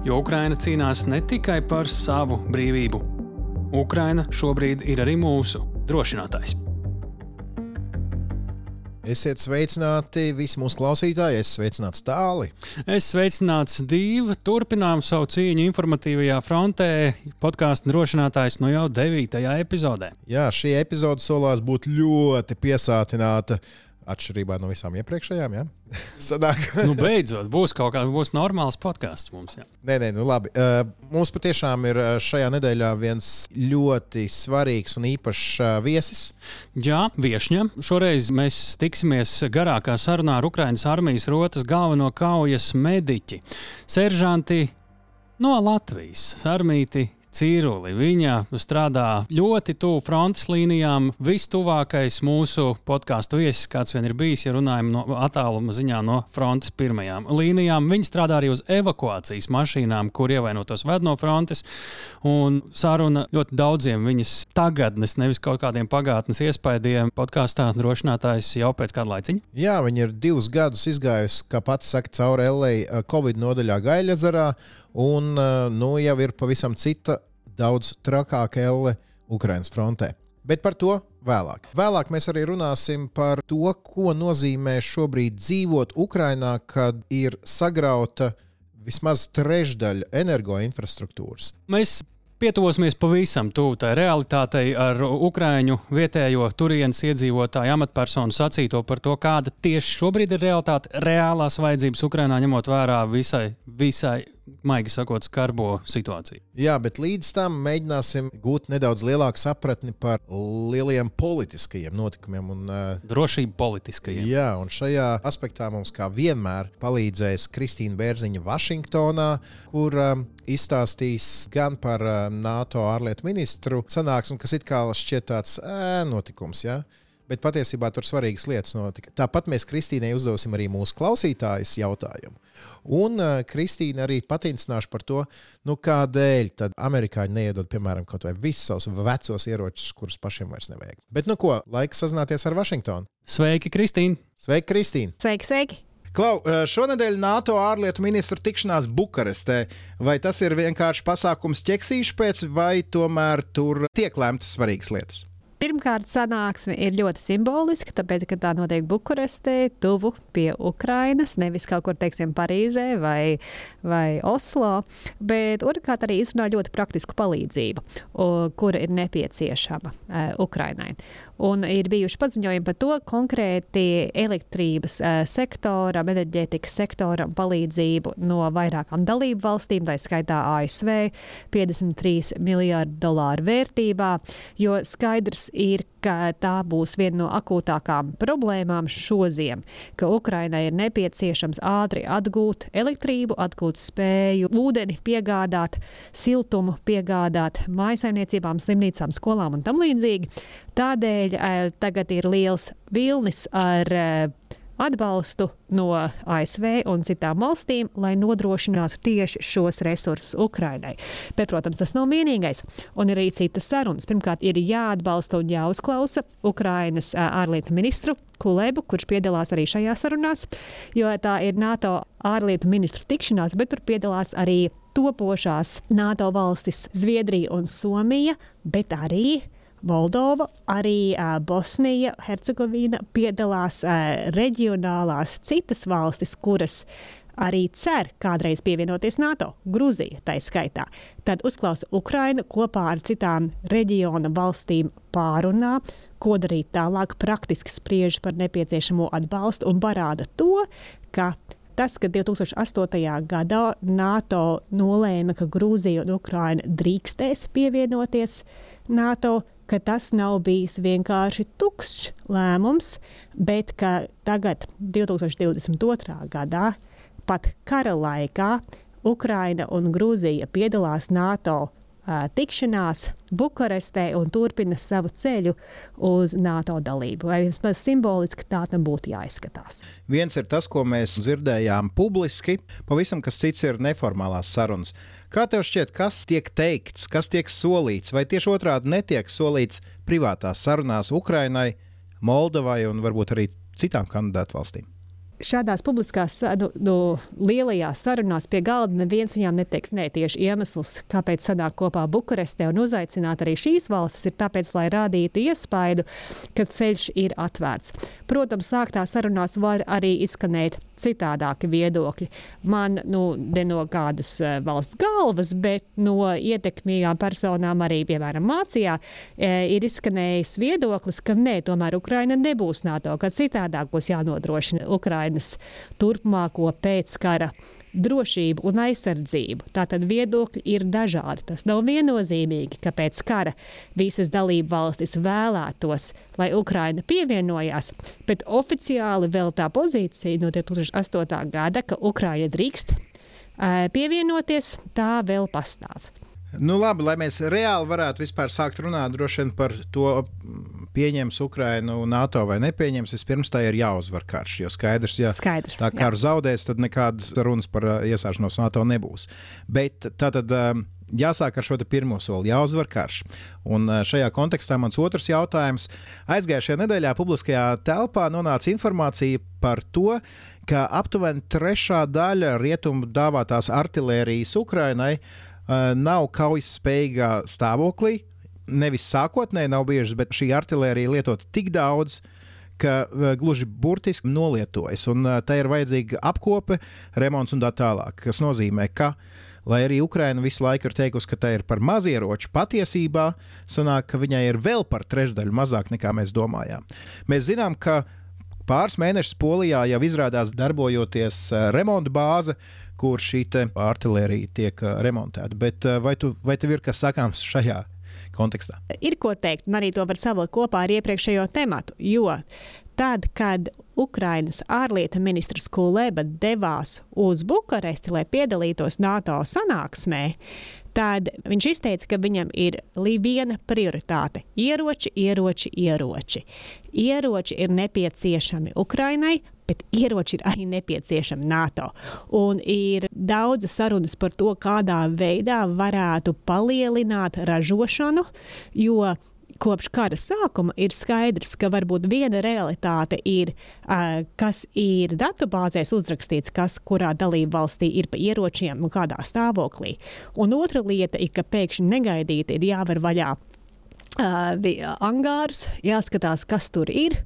Jo Ukraina cīnās ne tikai par savu brīvību. Ukraina šobrīd ir arī mūsu drošinātājs. Esiet sveicināti visi mūsu klausītāji, es sveicināts tāli. Es sveicināts divi. Turpinām savu cīņu informatīvajā frontē. Podkāstu drošinātājs no jau 9. epizodē. Jā, šī epizode solās būt ļoti piesātināta. Atšķirībā no visām iepriekšējām, ja? Sadāk. nu, beidzot, būs kaut kāds būs normāls podkāsts mums. Jā. Nē, nē, nu labi. Uh, mums patiešām ir šajā nedēļā viens ļoti svarīgs un īpašs uh, viesis. Jā, viesņa. Šoreiz mēs tiksimies garākā sarunā ar Ukraiņas armijas rotas galveno kaujas mediķi, seržanti no Latvijas, armīti Cīruli. Viņa strādā ļoti tuvu frontes līnijām. Vistuvākais mūsu podkāstu viesis, kāds vien ir bijis, ja runājam no attāluma ziņā no frontes pirmajām līnijām. Viņa strādā arī uz evakuācijas mašīnām, kur ievainotos ved no frontes. Un saruna ļoti daudziem viņas tagadnes, nevis kaut kādiem pagātnes iespaidiem, podkāstā drošinātājs jau pēc kāda laiciņa. Jā, viņa ir divus gadus izgājusi, kā pats saka, cauri LA Covid nodaļā Gaļazarā un nu, jau ir pavisam cita, daudz trakāka elle Ukraiņas frontē. Bet par to vēlāk. Vēlāk mēs arī runāsim par to, ko nozīmē šobrīd dzīvot Ukrajinā, kad ir sagrauta vismaz trešdaļa energoinfrastruktūras. Mēs pietuvosimies pavisam tuvu tai realitātei ar Ukrāņu vietējo turienes iedzīvotāju amatpersonu sacīto par to, kāda tieši šobrīd ir realitāte, reālās vajadzības Ukrajinā, ņemot vērā visai, visai maigi sakot, skarbo situāciju. Jā, bet līdz tam mēģināsim gūt nedaudz lielāku sapratni par lieliem politiskajiem notikumiem un uh, drošību politiskajiem. Jā, un šajā aspektā mums kā vienmēr palīdzēs Kristīna Bērziņa Vašingtonā, kur um, izstāstīs gan par uh, NATO ārlietu ministru sanāksmi, kas it kā šķiet tāds ē, notikums. Ja? Bet patiesībā tur svarīgas lietas notika. Tāpat mēs Kristīnai uzdosim arī mūsu klausītājas jautājumu. Un uh, Kristīna arī patincināšu par to, nu, kādēļ tad amerikāņi neiedod, piemēram, kaut vai visus savus vecos ieročus, kurus pašiem vairs nevajag. Bet, nu, ko, laiks sazināties ar Vašingtonu. Sveiki, Kristīna! Sveiki, Kristīna! Sveiki, sveiki! Klau, šonadēļ NATO ārlietu ministru tikšanās Bukarestē. Vai tas ir vienkārši pasākums ķeksīšu pēc, vai tomēr tur tiek lēmtas svarīgas lietas? Pirmkārt, sanāksme ir ļoti simboliska, tāpēc, ka tā notiek Bukarestē, tuvu pie Ukrainas, nevis kaut kur, teiksim, Parīzē vai, vai Oslo. Bet otrkārt, arī izrunā ļoti praktisku palīdzību, kura ir nepieciešama uh, Ukrainai. Un ir bijuši paziņojumi par to konkrēti elektrības uh, sektoram, enerģētikas sektoram palīdzību no vairākām dalību valstīm, tā skaitā ASV, 53 miljārdu dolāru vērtībā, jo skaidrs ir, ka tā būs viena no akūtākām problēmām šoziem, ka Ukrainai ir nepieciešams ātri atgūt elektrību, atgūt spēju, ūdeni piegādāt, siltumu piegādāt mājsaimniecībām, slimnīcām, skolām un tam līdzīgi. Tādēļ eh, tagad ir liels vilnis ar eh, atbalstu no ASV un citām valstīm, lai nodrošinātu tieši šos resursus Ukrainai. Bet, protams, tas nav vienīgais. Un ir arī citas sarunas. Pirmkārt, ir jāatbalsta un jāuzklausa Ukrainas ārlietu ministru Kulēbu, kurš piedalās arī šajās sarunās, jo tā ir NATO ārlietu ministru tikšanās, bet tur piedalās arī topošās NATO valstis Zviedrija un Somija, bet arī Moldova, arī uh, Bosnija, Hercegovina piedalās uh, reģionālās citas valstis, kuras arī cer kādreiz pievienoties NATO, Grūzija tā skaitā. Tad uzklausa Ukraina kopā ar citām reģiona valstīm pārunā, ko darīt tālāk, praktiski spriež par nepieciešamo atbalstu un parāda to, ka tas, ka 2008. gadā NATO nolēma, ka Grūzija un Ukraina drīkstēs pievienoties NATO, ka tas nav bijis vienkārši tukšs lēmums, bet ka tagad, 2022. gadā, pat kara laikā, Ukraina un Grūzija piedalās NATO uh, tikšanās Bukarestē un turpina savu ceļu uz NATO dalību. Vai vismaz simboliski tā tam būtu jāizskatās. Viens ir tas, ko mēs dzirdējām publiski, pavisam kas cits ir neformālās sarunas. Kā tev šķiet, kas tiek teikts, kas tiek solīts, vai tieši otrādi netiek solīts privātās sarunās Ukrainai, Moldovai un varbūt arī citām kandidātu valstīm? Šādās publiskās, nu, nu, lielajās sarunās pie galda neviens viņām neteiks, nē, tieši iemesls, kāpēc sanāk kopā Bukarestē un uzaicināt arī šīs valstis, ir tāpēc, lai rādītu iespaidu, ka ceļš ir atvērts. Protams, sāktā sarunās var arī izskanēt citādāki viedokļi. Man nu, ne no kādas uh, valsts galvas, bet no ietekmīgām personām arī, piemēram, mācījā, e, ir izskanējis viedoklis, ka nē, tomēr Ukraina nebūs NATO, ka citādāk būs jānodrošina Ukraina Ukrainas turpmāko pēckara drošību un aizsardzību. Tātad viedokļi ir dažādi. Tas nav viennozīmīgi, ka pēc kara visas dalību valstis vēlētos, lai Ukraina pievienojās, bet oficiāli vēl tā pozīcija no 2008. gada, ka Ukraina drīkst pievienoties, tā vēl pastāv. Nu, labi, lai mēs reāli varētu vispār sākt runāt par to, pieņems Ukrainu NATO vai nepieņems, vispirms tā ir jāuzvar karš. Jo skaidrs, ja skaidrs, tā karu zaudēs, tad nekādas runas par uh, iestāšanos NATO nebūs. Bet tā tad. Um, jāsāk ar šo pirmo soli, jāuzvar karš. Un uh, šajā kontekstā mans otrs jautājums. Aizgājušajā nedēļā publiskajā telpā nonāca informācija par to, ka aptuveni trešā daļa rietumu dāvātās artērijas Ukrainai uh, nav kaujas spējīgā stāvoklī, nevis sākotnēji nav bijušas, bet šī artērija lietot tik daudz, ka uh, gluži burtiski nolietojas. Un uh, tā ir vajadzīga apkope, remonts un tā tālāk. Tas nozīmē, ka, lai arī Ukraina visu laiku ir teikusi, ka tā ir par mazieroču, patiesībā sanāk, ka viņai ir vēl par trešdaļu mazāk nekā mēs domājām. Mēs zinām, ka pāris mēnešus Polijā jau izrādās darbojoties uh, remonta bāze, kur šī artērija tiek remontēta. Bet vai, tu, vai tev ir kas sakāms šajā kontekstā. Ir ko teikt, un arī to var savilkt kopā ar iepriekšējo tematu. Jo tad, kad Ukrainas ārlietu ministrs Kuleba devās uz Bukaresti, lai piedalītos NATO sanāksmē, tad viņš izteica, ka viņam ir viena prioritāte - ieroči, ieroči, ieroči. Ieroči ir nepieciešami Ukrainai, bet ieroči ir arī nepieciešami NATO. Un ir daudzas sarunas par to, kādā veidā varētu palielināt ražošanu, jo kopš kara sākuma ir skaidrs, ka varbūt viena realitāte ir, kas ir datubāzēs uzrakstīts, kas kurā dalību valstī ir pa ieročiem un kādā stāvoklī. Un otra lieta ir, ka pēkšņi negaidīti ir jāvar vaļā bija angārs, jāskatās, kas tur ir.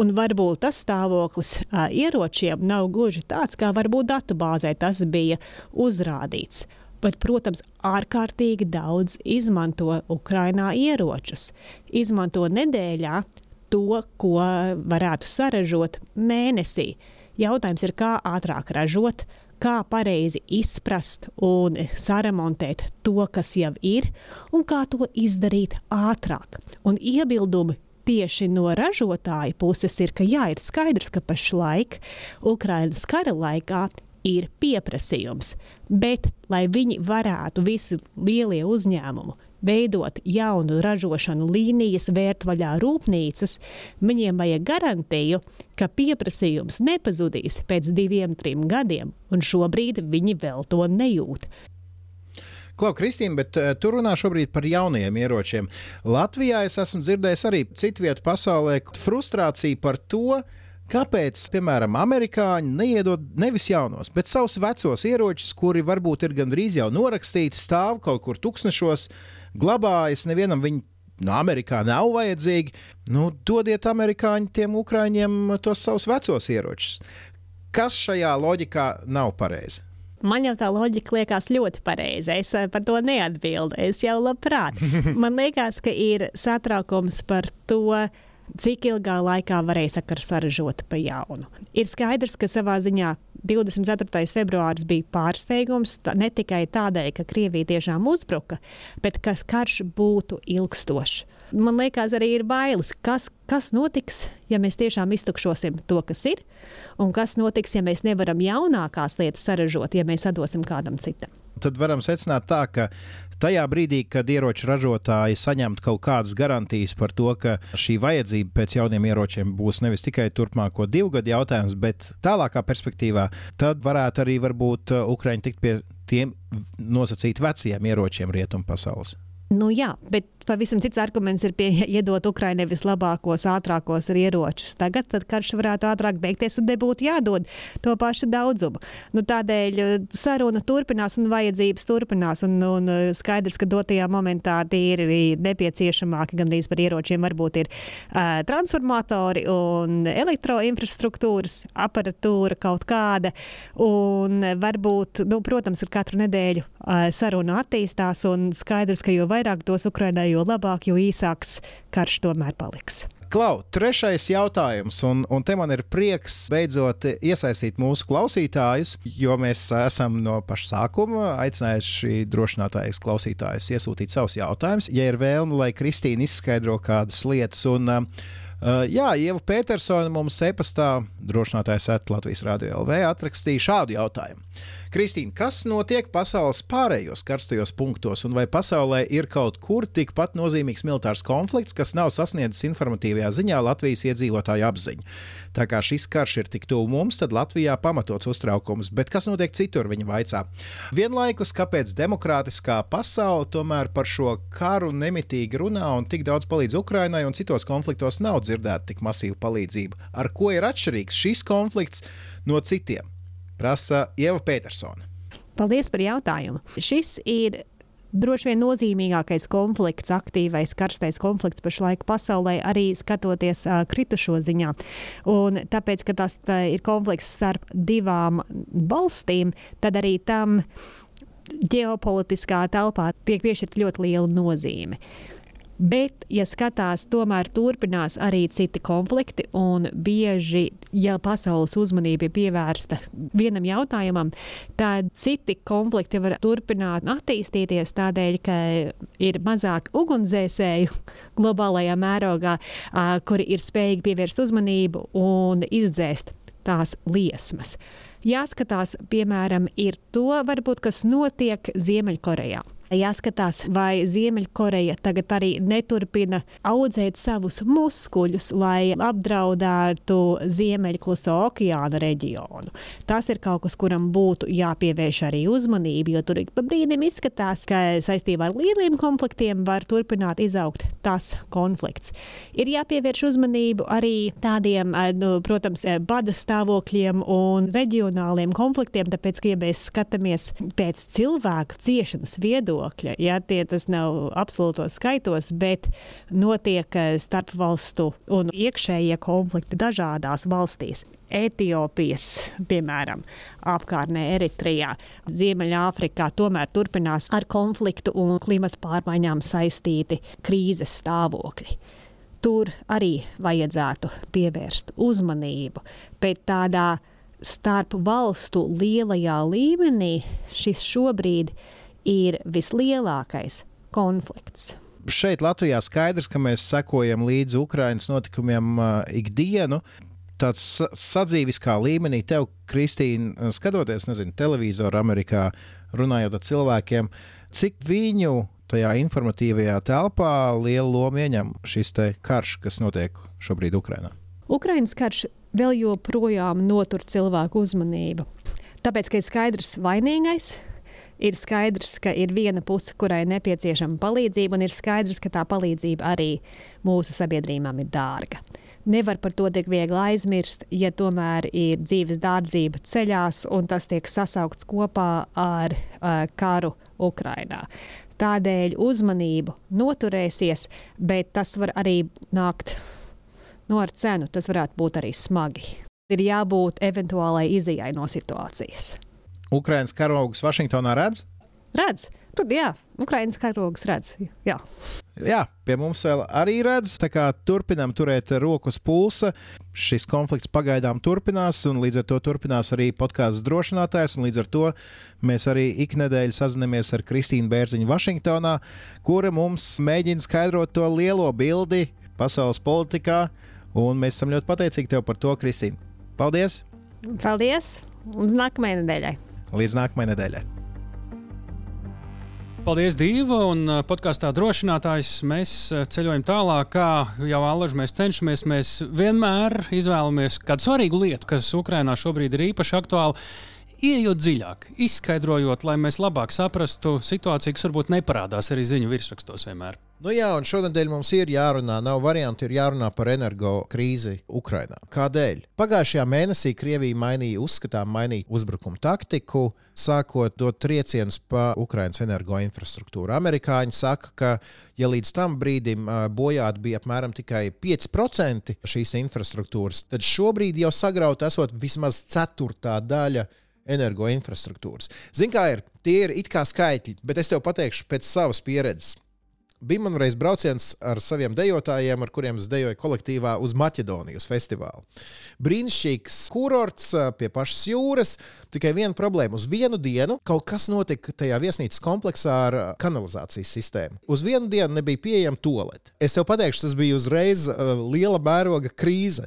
Un varbūt tas stāvoklis uh, ieročiem nav gluži tāds, kā varbūt datubāzē tas bija uzrādīts. Bet, protams, ārkārtīgi daudz izmanto Ukrainā ieročus. Izmanto nedēļā to, ko varētu saražot mēnesī. Jautājums ir, kā ātrāk ražot, kā pareizi izprast un saremontēt to, kas jau ir, un kā to izdarīt ātrāk. Un iebildumi tieši no ražotāja puses ir, ka jā, ir skaidrs, ka pašlaik Ukraiņas kara laikā ir pieprasījums, bet lai viņi varētu visi lielie uzņēmumi veidot jaunu ražošanu līnijas, vērt vaļā rūpnīcas, viņiem vajag garantiju, ka pieprasījums nepazudīs pēc diviem, trim gadiem, un šobrīd viņi vēl to nejūt. Klau, Kristīna, bet uh, tu runā šobrīd par jauniem ieročiem. Latvijā es esmu dzirdējis arī citu vietu pasaulē frustrāciju par to, Kāpēc, piemēram, amerikāņi neiedod nevis jaunos, bet savus vecos ieročus, kuri varbūt ir gandrīz jau norakstīti, stāv kaut kur tūkstošos, glabājas, nevienam viņi no Amerikā nav vajadzīgi. Nu, dodiet amerikāņi tiem ukrāņiem tos savus vecos ieročus. Kas šajā loģikā nav pareizi? Man jau tā loģika liekas ļoti pareiza. Es eh, par to neatbildu. Es jau labprāt. Man liekas, ka ir satraukums par to, cik ilgā laikā varēja sakara saražot pa jaunu. Ir skaidrs, ka savā ziņā 24. februāris bija pārsteigums ne tikai tādēļ, ka Krievija tiešām uzbruka, bet ka karš būtu ilgstošs. Man liekas, arī ir bailes, kas, kas notiks, ja mēs tiešām iztukšosim to, kas ir, un kas notiks, ja mēs nevaram jaunākās lietas saražot, ja mēs atdosim kādam citam. Tad varam secināt tā, ka tajā brīdī, kad ieroču ražotāji saņemtu kaut kādas garantijas par to, ka šī vajadzība pēc jauniem ieročiem būs nevis tikai turpmāko divu gadu jautājums, bet tālākā perspektīvā, tad varētu arī varbūt Ukraiņi tikt pie tiem nosacīt veciem ieročiem rietumu pasaules. Nu jā, bet pavisam cits arguments ir pie, iedot Ukraiņai vislabākos, ātrākos ieročus. Tagad karš varētu ātrāk beigties un nebūtu jādod to pašu daudzumu. Nu, tādēļ eh, saruna turpinās un vajadzības turpinās. Un, un eh, skaidrs, ka dotajā momentā tie ir nepieciešamāki gandrīz par ieročiem. Varbūt ir uh, transformatori un elektroinfrastruktūras aparatūra kaut kāda. Un varbūt, nu, protams, ar katru nedēļu uh, saruna attīstās un skaidrs, ka jo vairāk dos Ukrainai, jo labāk, jo īsāks karš tomēr paliks. Klau, trešais jautājums, un, un te man ir prieks beidzot iesaistīt mūsu klausītājus, jo mēs esam no paša sākuma aicinājuši drošinātājas klausītājus iesūtīt savus jautājumus, ja ir vēlme, lai Kristīna izskaidro kādas lietas. Un, Uh, jā, Ieva Petersona mums e-pastā drošinātājs Latvijas Rādio LV atrakstīja šādu jautājumu. Kristīna, kas notiek pasaules pārējos karstajos punktos, un vai pasaulē ir kaut kur tikpat nozīmīgs militārs konflikts, kas nav sasniedzis informatīvajā ziņā Latvijas iedzīvotāju apziņu? Tā kā šis karš ir tik tuvu mums, tad Latvijā pamatots uztraukums, bet kas notiek citur, viņa vaicā. Vienlaikus, kāpēc demokrātiskā pasaule tomēr par šo karu nemitīgi runā un tik daudz palīdz Ukrainai, un citos konfliktos nav dzirdēta tik masīva palīdzība? Ar ko ir atšķirīgs šis konflikts no citiem? Prasa Ieva Petersona. Paldies par jautājumu. Šis ir droši vien nozīmīgākais konflikts, aktīvais, karstais konflikts pašlaik pasaulē, arī skatoties uh, kritušo ziņā. Un tāpēc, ka tas tā ir konflikts starp divām valstīm, tad arī tam ģeopolitiskā telpā tiek piešķirta ļoti liela nozīme. Bet, ja skatās, tomēr turpinās arī citi konflikti, un bieži, ja pasaules uzmanība ir pievērsta vienam jautājumam, tad citi konflikti var turpināt attīstīties tādēļ, ka ir mazāk ugunsdzēsēju globālajā mērogā, kuri ir spējīgi pievērst uzmanību un izdzēst tās liesmas. Jāskatās, piemēram, ir to, varbūt, kas notiek Ziemeļkorejā. Jāskatās, vai Ziemeļkoreja tagad arī neturpina audzēt savus muskuļus, lai apdraudētu Ziemeļkluso okeāna reģionu. Tas ir kaut kas, kuram būtu jāpievērš arī uzmanība, jo tur ik pa brīdim izskatās, ka saistībā ar lieliem konfliktiem var turpināt izaugt tas konflikts. Ir jāpievērš uzmanību arī tādiem, eh, nu, protams, eh, bada stāvokļiem un reģionāliem konfliktiem, tāpēc, ka, ja mēs skatāmies pēc cilvēku ciešanas viedokļa, viedokļa. Ja, tie tas nav absolūtos skaitos, bet notiek eh, starpvalstu un iekšējie konflikti dažādās valstīs. Etiopijas, piemēram, apkārtnē Eritrijā, Ziemeļāfrikā tomēr turpinās ar konfliktu un klimatu pārmaiņām saistīti krīzes stāvokļi tur arī vajadzētu pievērst uzmanību. Bet tādā starp valstu lielajā līmenī šis šobrīd ir vislielākais konflikts. Šeit Latvijā skaidrs, ka mēs sekojam līdzi Ukraiņas notikumiem uh, ikdienu. Tāds sadzīviskā līmenī, tev, Kristīna, skatoties, nezinu, televizoru Amerikā, runājot ar cilvēkiem, cik viņu tajā informatīvajā telpā lielu lomu ieņem šis karš, kas notiek šobrīd Ukrajinā? Ukraiņas karš vēl joprojām notur cilvēku uzmanību. Tāpēc, ka ir skaidrs vainīgais, ir skaidrs, ka ir viena puse, kurai nepieciešama palīdzība, un ir skaidrs, ka tā palīdzība arī mūsu sabiedrībām ir dārga. Nevar par to tik viegli aizmirst, ja tomēr ir dzīves dārdzība ceļās, un tas tiek sasaukts kopā ar uh, karu Ukrajinā. Tādēļ uzmanību noturēsies, bet tas var arī nākt no ar cenu. Tas varētu būt arī smagi. Ir jābūt eventuālai izējai no situācijas. Ukraiņas karogus Vašingtonā redz? Redz, Tur, jā, Ukraiņas karogus redz. Jā. jā, pie mums vēl arī redz. Turpinām turēt roku uz pulsa. Šis konflikts pagaidām turpinās, un līdz ar to turpinās arī podkāsts drošinātājs. Līdz ar to mēs arī iknedēļ sazinamies ar Kristīnu Bērziņu Vašingtonā, kura mums mēģina skaidrot to lielo bildi pasaules politikā. Un mēs esam ļoti pateicīgi tev par to, Kristīna. Paldies! Paldies! Uz nākamajai nedēļai! Līdz nākamajai nedēļai! Paldies, Dīva! Un uh, podkāstā drošinātājs mēs uh, ceļojam tālāk, kā jau Alaži mēs cenšamies. Mēs vienmēr izvēlamies kādu svarīgu lietu, kas Ukrainā šobrīd ir īpaši aktuāla. Iejot dziļāk, izskaidrojot, lai mēs labāk saprastu situāciju, kas varbūt neparādās arī ziņu virsrakstos vienmēr. Nu jā, un šonadēļ mums ir jārunā, nav variantu, ir jārunā par energo krīzi Ukrajinā. Kādēļ? Pagājušajā mēnesī Krievija mainīja, uzskatām, mainīja uzbrukuma taktiku, sākot dot triecienus pa Ukraiņas energoinfrastruktūru. Amerikāņi saka, ka, ja līdz tam brīdim bojāt bija apmēram tikai 5% šīs infrastruktūras, tad šobrīd jau sagrauta esot vismaz ceturtā daļa energoinfrastruktūras. Ziniet, kā ir? Tie ir it kā skaitļi, bet es tev pateikšu pēc savas pieredzes. Bija man reiz brauciens ar saviem dejotājiem, ar kuriem es dejoju kolektīvā uz Maķedonijas festivālu. Brīnišķīgs kurorts pie pašas jūras, tikai viena problēma. Uz vienu dienu kaut kas notika tajā viesnīcas kompleksā ar kanalizācijas sistēmu. Uz vienu dienu nebija pieejama tolete. Es tev pateikšu, tas bija uzreiz liela mēroga krīze.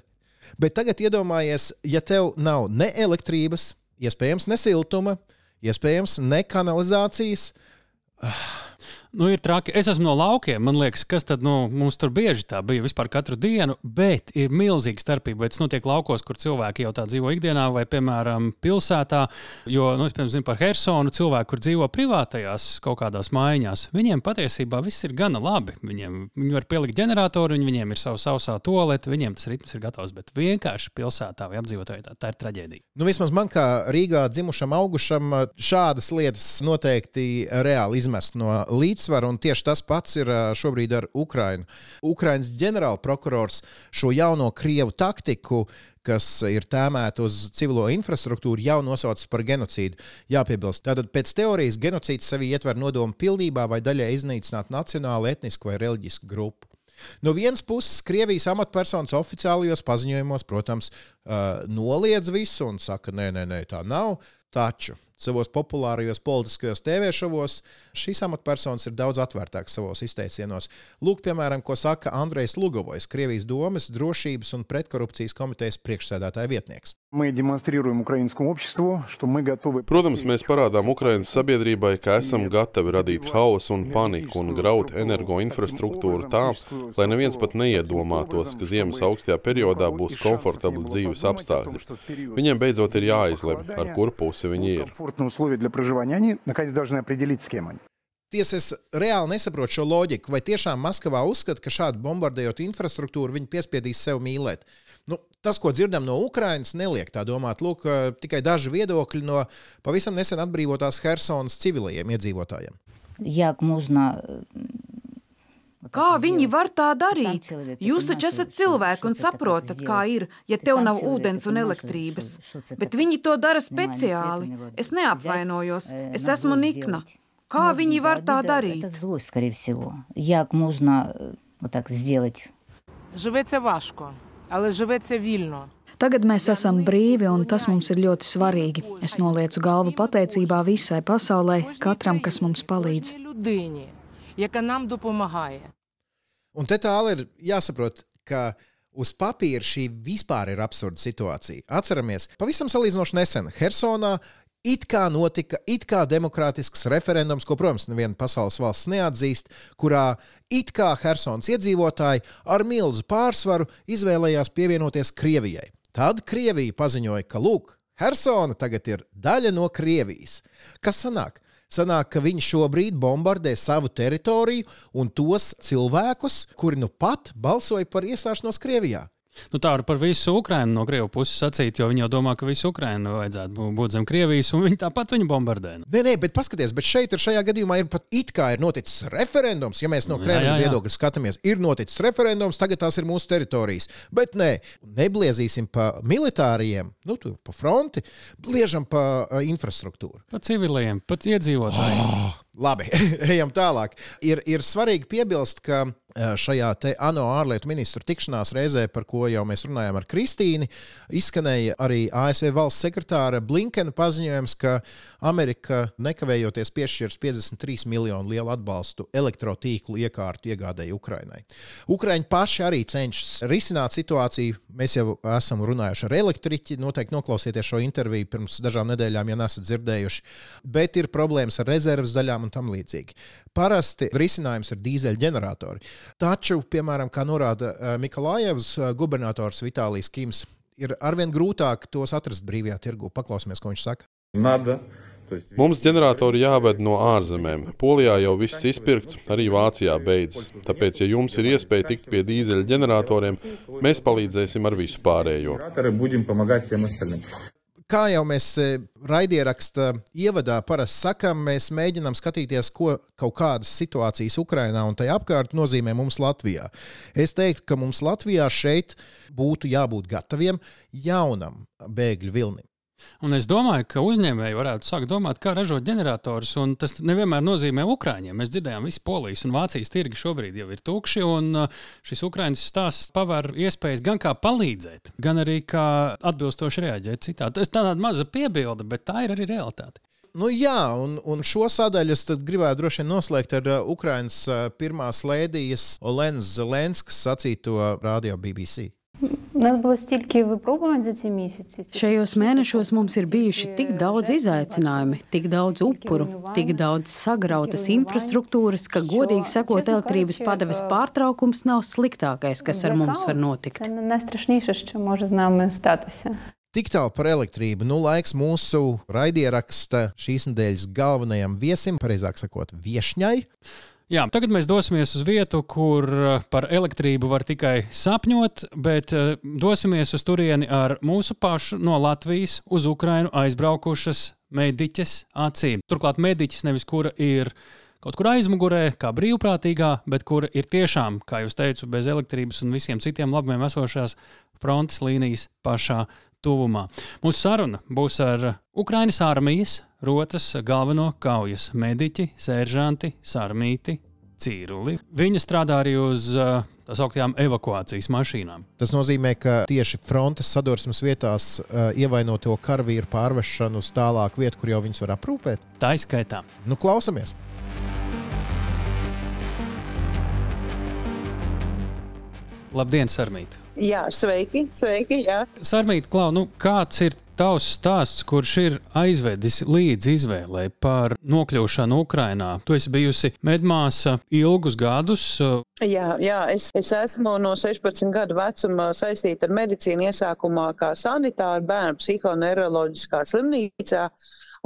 Bet tagad iedomājies, ja tev nav ne elektrības, iespējams, ne siltuma, iespējams, ne kanalizācijas. Uh Nu, ir traki. Es esmu no laukiem. Man liekas, kas tad nu, mums tur bieži tā bija vispār katru dienu, bet ir milzīga starpība. Vai tas notiek laukos, kur cilvēki jau tā dzīvo ikdienā, vai, piemēram, pilsētā. Jo, nu, es piemēram, zinu par Helsonu, cilvēku, kur dzīvo privātajās kaut kādās mājās. Viņiem patiesībā viss ir gana labi. Viņiem, viņi var pielikt ģeneratoru, viņiem ir sava sausā tolete, viņiem tas ritms ir gatavs. Bet vienkārši pilsētā vai apdzīvotājā tā, tā ir traģēdija. Nu, vismaz man, kā Rīgā dzimušam, augušam, šādas lietas noteikti reāli izmest no līdzekļiem līdzsvaru, un tieši tas pats ir šobrīd ar Ukrajinu. Ukraiņas ģenerālprokurors šo jauno krievu taktiku, kas ir tēmēta uz civilo infrastruktūru, jau nosauc par genocīdu. Jāpiebilst, tātad pēc teorijas genocīds sevi ietver nodomu pilnībā vai daļai iznīcināt nacionālu, etnisku vai reliģisku grupu. No vienas puses, Krievijas amatpersonas oficiālajos paziņojumos, protams, noliedz visu un saka, nē, nē, nē, tā nav. Taču savos populārajos politiskajos TV šovos, šīs amatpersonas ir daudz atvērtākas savos izteicienos. Lūk, piemēram, ko saka Andrejs Lugovojs, Krievijas domas drošības un pretkorupcijas komitejas priekšsēdētāja vietnieks. Protams, mēs parādām Ukraiņas sabiedrībai, ka esam gatavi radīt haosu un paniku un graut energoinfrastruktūru tā, lai neviens pat neiedomātos, ka ziemas augstajā periodā būs komfortabli dzīves apstākļi. Viņiem beidzot ir jāizlem, ar kuru pusi viņi ir комфортные условия для проживания, они наконец должны определить, с кем они. Tiesa, es reāli nesaprotu šo loģiku. Vai tiešām Maskavā uzskata, ka šādi bombardējot infrastruktūru, viņi piespiedīs sev mīlēt? Nu, tas, ko dzirdam no Ukrainas, neliek tā domāt. Lūk, tikai daži viedokļi no pavisam nesen atbrīvotās Helsinas civilajiem iedzīvotājiem. Jak można Kā viņi var tā darīt? Jūs taču esat cilvēki un saprotat, kā ir, ja tev nav ūdens un elektrības. Bet viņi to dara speciāli. Es neapvainojos, es esmu nikna. Kā viņi var tā darīt? Як можна так сделать? Живеться важко, але живеться вільно. Tagad mēs esam brīvi, un tas mums ir ļoti svarīgi. Es nolieku galvu pateicībā visai pasaulē, katram, kas mums palīdz яка нам допомагає. Un te tālāk ir jāsaprot, ka uz papīra šī vispār ir absurda situācija. Atceramies, pavisam salīdzinoši nesen Helsonā it kā notika it kā demokrātisks referendums, ko, protams, neviena pasaules valsts neatzīst, kurā it kā Helsonas iedzīvotāji ar milzu pārsvaru izvēlējās pievienoties Krievijai. Tad Krievija paziņoja, ka, lūk, Helsona tagad ir daļa no Krievijas. Kas sanāk? Sanāk, ka viņi šobrīd bombardē savu teritoriju un tos cilvēkus, kuri nu pat balsoja par iestāšanos Krievijā. Nu, tā var par visu Ukrajinu no Krievijas puses sacīt, jo viņi jau domā, ka visu Ukrajinu vajadzētu būt zem Krievijas, un viņi tāpat viņu bombardē. Nu. Nē, nē, bet paskatieties, bet šeit ir šajā gadījumā ir pat it kā ir noticis referendums, ja mēs no Krievijas viedokļa skatāmies. Ir noticis referendums, tagad tās ir mūsu teritorijas. Bet nē, nebliezīsim pa militāriem, nu, tur pa fronti, bliežam pa uh, infrastruktūru. Pa civiliem, pat iedzīvotājiem. Oh! Labi, ejam tālāk. Ir, ir svarīgi piebilst, ka šajā ANO ārlietu ministru tikšanās reizē, par ko jau mēs runājām ar Kristīnu, izskanēja arī ASV valsts sekretāra Blinkena paziņojums, ka Amerika nekavējoties piešķirs 53 miljonu lielu atbalstu elektrotīklu iekārtu iegādēji Ukrainai. Ukraiņi paši arī cenšas risināt situāciju. Mēs jau esam runājuši ar elektriķi, noteikti noklausieties šo interviju pirms dažām nedēļām, ja nesat dzirdējuši. Bet ir problēmas ar rezerves daļām un tam līdzīgi. Parasti risinājums ir dīzeļģeneratori. Taču, piemēram, kā norāda eh, Mikalājevs, eh, gubernators Vitālijs Kims, ir arvien grūtāk tos atrast brīvajā tirgu. Paklausīsimies, ko viņš saka. Nada. Mums ģeneratori jāved no ārzemēm. Polijā jau viss izpirkts, arī Vācijā beidzas. Tāpēc, ja jums ir iespēja tikt pie dīzeļa ģeneratoriem, mēs palīdzēsim ar visu pārējo. Kā jau mēs e, raidieraksta ievadā parasti sakām, mēs mēģinām skatīties, ko kaut kādas situācijas Ukrajinā un tajā apkārt nozīmē mums Latvijā. Es teiktu, ka mums Latvijā šeit būtu jābūt gataviem jaunam bēgļu vilnim. Un es domāju, ka uzņēmēji varētu sākt domāt, kā ražot ģeneratorus. Tas nevienmēr nozīmē Ukrāņiem. Mēs dzirdējām, ka Polijas un Vācijas tirgi šobrīd jau ir tukši. Uh, šis Ukrāņu stāsts paver iespējas gan kā palīdzēt, gan arī kā atbilstoši reaģēt citādi. Tas tāda maza piebilde, bet tā ir arī realitāte. Nu, jā, un, un šo sadaļu es gribētu droši vien noslēgt ar uh, Ukraiņas uh, pirmās lēdijas Olenas Zelenskas sacīto radio BBC. Šajos mēnešos mums ir bijuši tik daudz izaicinājumu, tik daudz upuru, tik daudz sagrautas infrastruktūras, ka, godīgi sakot, elektrības padeves pārtraukums nav sliktākais, kas ar mums var notikt. Tik tālu par elektrību. Nu, laiks mūsu raidieraksta šīs nedēļas galvenajam viesim, pareizāk sakot, viešņai. Jā, tagad mēs dosimies uz vietu, kur eh, par elektrību var tikai sapņot, bet eh, dosimies uz turieni ar mūsu pašu no Latvijas uz Ukrajinu aizbraukušas mediķes acīm. Turklāt mediķis nevis kura ir kaut kur aizmugurē, kā brīvprātīgā, bet kura ir tiešām, kā jūs teicat, bez elektrības un visiem citiem labumiem esošās frontes līnijas pašā tuvumā. Mūsu saruna būs ar Ukraiņas armijas rotas galveno kaujas mediķi, seržanti, sarmīti, cīruli. Viņa strādā arī uz uh, tā sauktām evakuācijas mašīnām. Tas nozīmē, ka tieši frontes sadursmes vietās uh, ievainoto karavīru pārvešanu uz tālāku vietu, kur jau viņus var aprūpēt. Tā izskaitā. Nu, klausamies! Labdien, Sarmīt! Jā, sveiki, sveiki. Jā. Sarmīt, Klau, nu, kāds ir tavs stāsts, kurš ir aizvedis līdz izvēlei par nokļūšanu Ukrajinā? Tu esi bijusi medmāsa ilgus gadus. Jā, jā es, es esmu no 16 gadu vecuma saistīta ar medicīnu iesākumā kā sanitāra bērnu psihoneiroloģiskā slimnīcā.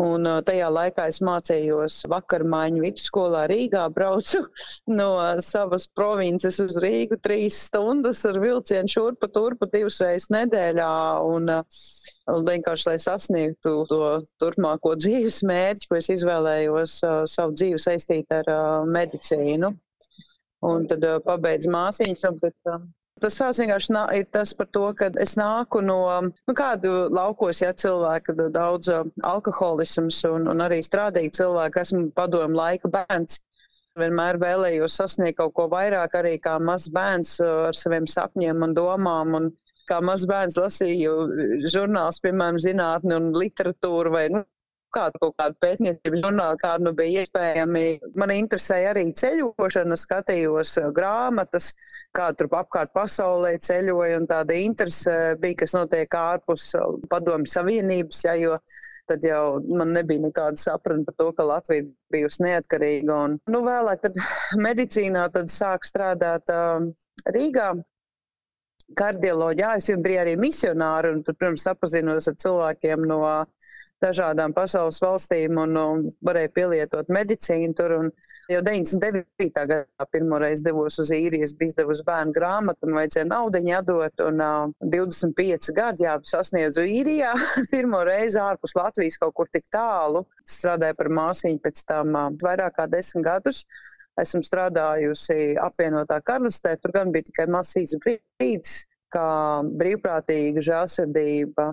Un tajā laikā es mācījos vakarmaiņu vidusskolā Rīgā, braucu no savas provinces uz Rīgu trīs stundas ar vilcienu šurpu turpu divas reizes nedēļā. Un, un vienkārši, lai sasniegtu to turpmāko dzīves mērķi, ko es izvēlējos savu dzīvi saistīt ar medicīnu. Un tad pabeidzu māsīņas, bet uh, Tas sāks vienkārši ir tas par to, ka es nāku no nu, kādu laukos, ja cilvēki daudz alkoholisms un, un arī strādīgi cilvēki, esmu padomu laika bērns. Vienmēr vēlējos sasniegt kaut ko vairāk, arī kā mazs bērns ar saviem sapņiem un domām. Un kā mazs bērns lasīju žurnāls, piemēram, zinātni un literatūru vai nu, kādu kaut kādu pētniecību žurnālu, kādu nu bija iespējami. Man interesēja arī ceļošana, skatījos uh, grāmatas, kā tur apkārt pasaulē ceļoja, un tāda interese bija, kas notiek ārpus uh, padomju savienības, ja, jo tad jau man nebija nekāda sapratne par to, ka Latvija bijusi neatkarīga. Un, nu, vēlāk tad medicīnā tad sāk strādāt uh, Rīgā kardioloģijā. Es jau biju arī misionāri un, protams, sapazinos ar cilvēkiem no dažādām pasaules valstīm un, un varēja pielietot medicīnu tur. Un jau 99. gadā pirmoreiz devos uz īriju, es biju izdevusi bērnu grāmatu un vajadzēja naudu atdot. Un uh, 25 gadi jā, sasniedzu īrijā pirmo reizi ārpus Latvijas kaut kur tik tālu. Strādāju par māsīņu pēc tam uh, vairāk kā desmit gadus. Esmu strādājusi apvienotā karalistē, tur gan bija tikai masīvs brīdis kā brīvprātīga žēlsirdība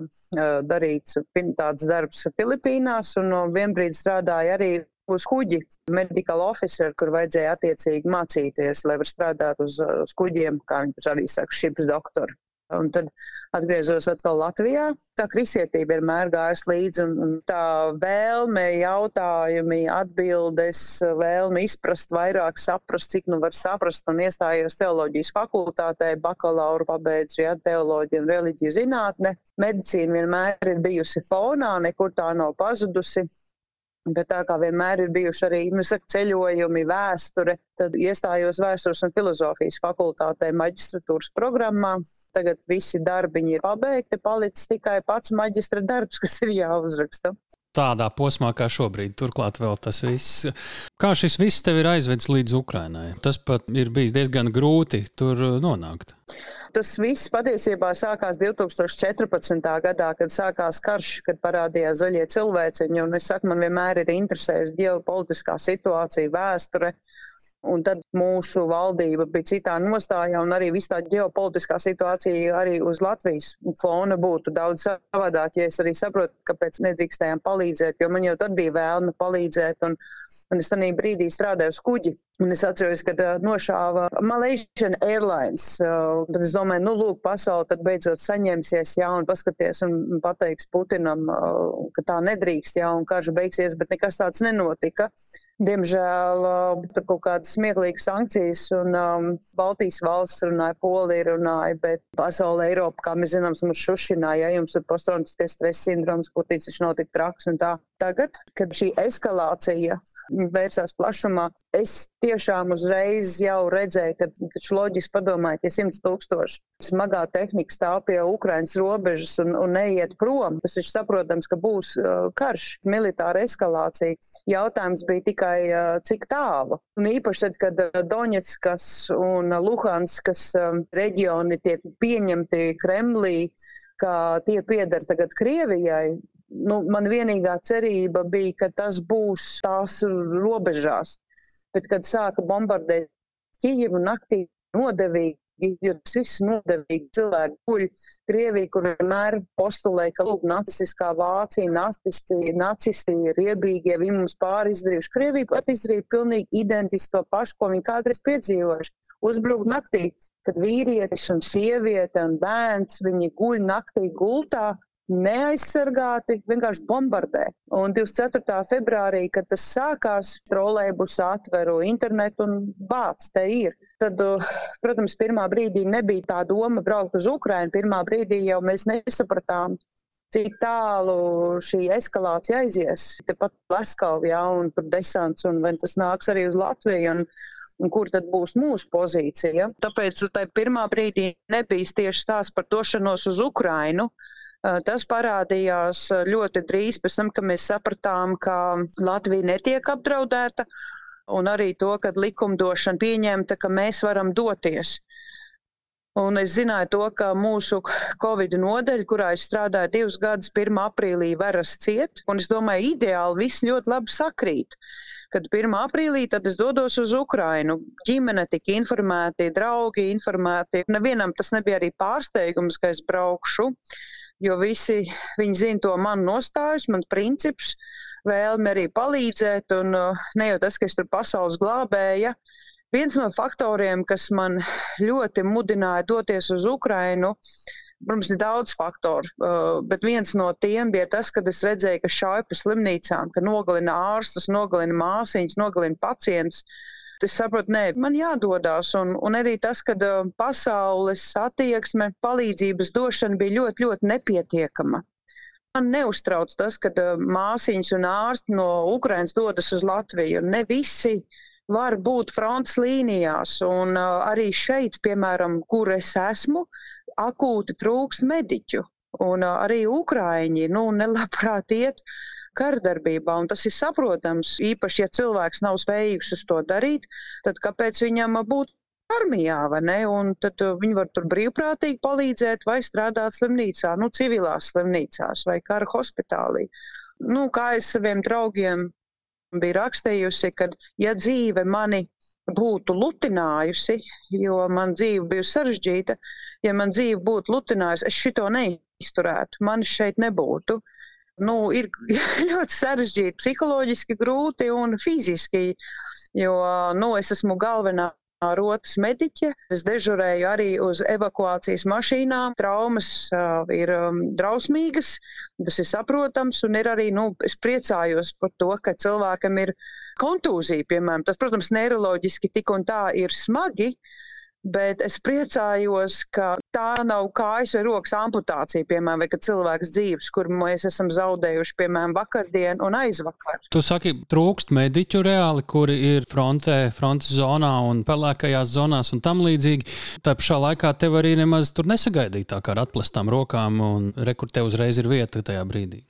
darīts tāds darbs Filipīnās, un vienbrīd strādāja arī uz kuģi, medical officer, kur vajadzēja attiecīgi mācīties, lai var strādāt uz, uz kuģiem, kā viņi arī saka, šips doktori. Un tad atgriezos atkal Latvijā. Tā krisietība vienmēr gājusi līdzi, un, un tā vēlme, jautājumi, atbildes, vēlme izprast vairāk, saprast, cik nu var saprast, un iestājos teoloģijas fakultātē, bakalauru pabeidzu, ja, teoloģiju un reliģiju zinātne. Medicīna vienmēr ir bijusi fonā, nekur tā nav pazudusi. Bet tā kā vienmēr ir bijuši arī nu, saku, ceļojumi, vēsture, tad iestājos vēstures un filozofijas fakultātē maģistratūras programmā. Tagad visi darbiņi ir pabeigti, palicis tikai pats maģistra darbs, kas ir jāuzraksta. Tādā posmā kā šobrīd, turklāt vēl tas viss. Kā šis viss tev ir aizvedis līdz Ukrainai? Tas pat ir bijis diezgan grūti tur nonākt. Tas viss patiesībā sākās 2014. gadā, kad sākās karš, kad parādījās zaļie cilvēciņi. Un es saku, man vienmēr ir interesējusi ģeopolitiskā situācija, vēsture. Un tad mūsu valdība bija citā nostājā, un arī viss tā ģeopolitiskā situācija arī uz Latvijas fona būtu daudz savādāk. Ja es arī saprotu, kāpēc nedrīkstējām palīdzēt, jo man jau tad bija vēlme palīdzēt, un, un es tajā brīdī strādāju uz kuģi. Un es atceros, kad uh, nošāva Malaysian Airlines. Uh, tad es domāju, nu, lūk, pasaule tad beidzot saņemsies, jā, un paskaties un pateiks Putinam, uh, ka tā nedrīkst, jā, un karš beigsies, bet nekas tāds nenotika. Diemžēl tur kaut kādas smieklīgas sankcijas, un um, Baltijas valsts runāja, Polija runāja, bet pasaule, Eiropa, kā mēs zinām, mums šušināja, ja jums ir posttraumatiskais stress sindroms, kur viņš nav tik traks un tā. Tagad, kad šī eskalācija vērsās plašumā, es tiešām uzreiz jau redzēju, ka taču loģiski padomājiet, ja simts tūkstoši smagā tehnika stāv pie Ukrainas robežas un, un neiet prom, tas ir saprotams, ka būs uh, karš, militāra eskalācija. Jautājums bija tikai, uh, cik tālu. Un īpaši tad, kad uh, Doņetskas un Luhanskas um, reģioni tiek pieņemti Kremlī, ka tie pieder tagad Krievijai, nu, man vienīgā cerība bija, ka tas būs tās robežās. Bet, kad sāka bombardēt Kijivu naktī nodevīgi, jo tas viss nodevīgi cilvēki guļ Krievija, kur vienmēr postulē, ka, lūk, nacistiskā Vācija, nacisti, nacisti ir riebīgie, viņi mums pāri izdarījuši. Krievija pat izdarīja pilnīgi identiski to pašu, ko viņi kādreiz piedzīvojuši. Uzbruk naktī, kad vīrietis un sieviete un bērns, viņi guļ naktī gultā, neaizsargāti, vienkārši bombardē. Un 24. februārī, kad tas sākās, trolēļus atveru internetu un bāc, te ir. Tad, uh, protams, pirmā brīdī nebija tā doma braukt uz Ukrajinu. Pirmā brīdī jau mēs nesapratām, cik tālu šī eskalācija aizies. Tepat Laskavā, un tur desants, un tas nāks arī uz Latviju. Un, un kur tad būs mūsu pozīcija. Tāpēc tai pirmā brīdī nebija tieši stāsts par došanos uz Ukrainu. Tas parādījās ļoti drīz pēc tam, kad mēs sapratām, ka Latvija netiek apdraudēta, un arī to, ka likumdošana pieņemta, ka mēs varam doties. Un es zināju to, ka mūsu Covid nodeļa, kurā es strādāju divus gadus, 1. aprīlī varas ciet, un es domāju, ideāli viss ļoti labi sakrīt. Kad 1. aprīlī tad es dodos uz Ukrainu. Ģimene tika informēti, draugi informēti. Nevienam tas nebija arī pārsteigums, ka es braukšu. Uh, jo visi viņi zina to manu nostājus, man principus, vēlmi arī palīdzēt, un uh, ne jau tas, ka es tur pasaules glābēja. Viens no faktoriem, kas man ļoti mudināja doties uz Ukrainu, Protams, ir daudz faktoru, uh, bet viens no tiem bija tas, kad es redzēju, ka šauja pa slimnīcām, ka nogalina ārstus, nogalina māsīņas, nogalina pacientus. Uh, es saprotu, nē, man jādodas. Un, un arī tas, ka pasaules attieksme, palīdzības došana bija ļoti, ļoti nepietiekama. Man neuztrauc tas, ka māsīņas un ārsti no Ukrainas dodas uz Latviju. Ne visi var būt frontes līnijās. Un arī šeit, piemēram, kur es esmu, akūti trūks mediķu. Un arī Ukrāņi nu, nelabprāt iet kardarbībā. Un tas ir saprotams, īpaši, ja cilvēks nav spējīgs uz to darīt, tad kāpēc viņam būtu armijā, vai ne? Un tad uh, viņi var tur brīvprātīgi palīdzēt vai strādāt slimnīcā, nu, civilās slimnīcās vai kara hospitālī. Nu, kā es saviem draugiem biju rakstījusi, ka ja dzīve mani būtu lutinājusi, jo man dzīve bija sarežģīta, ja man dzīve būtu lutinājusi, es šito neizturētu, man šeit nebūtu. Nu, ir ļoti sarežģīti, psiholoģiski grūti un fiziski. Jo nu, es esmu galvenā rotas mediķe. Es dežurēju arī uz evakuācijas mašīnām. Traumas uh, ir um, drausmīgas, tas ir saprotams, un ir arī, nu, es priecājos par to, ka cilvēkam ir kontūzija, piemēram. Tas, protams, neiroloģiski tik un tā ir smagi, Bet es priecājos, ka tā nav kājas vai rokas amputācija, piemēram, vai ka cilvēks dzīves, kur mēs esam zaudējuši, piemēram, vakardien un aizvakar. Tu saki, trūkst mediķu reāli, kuri ir frontē, frontes zonā un pelēkajās zonās un tam līdzīgi. Tā pašā laikā tev arī nemaz tur nesagaidīja tā kā ar atplestām rokām un rekur te uzreiz ir vieta tajā brīdī.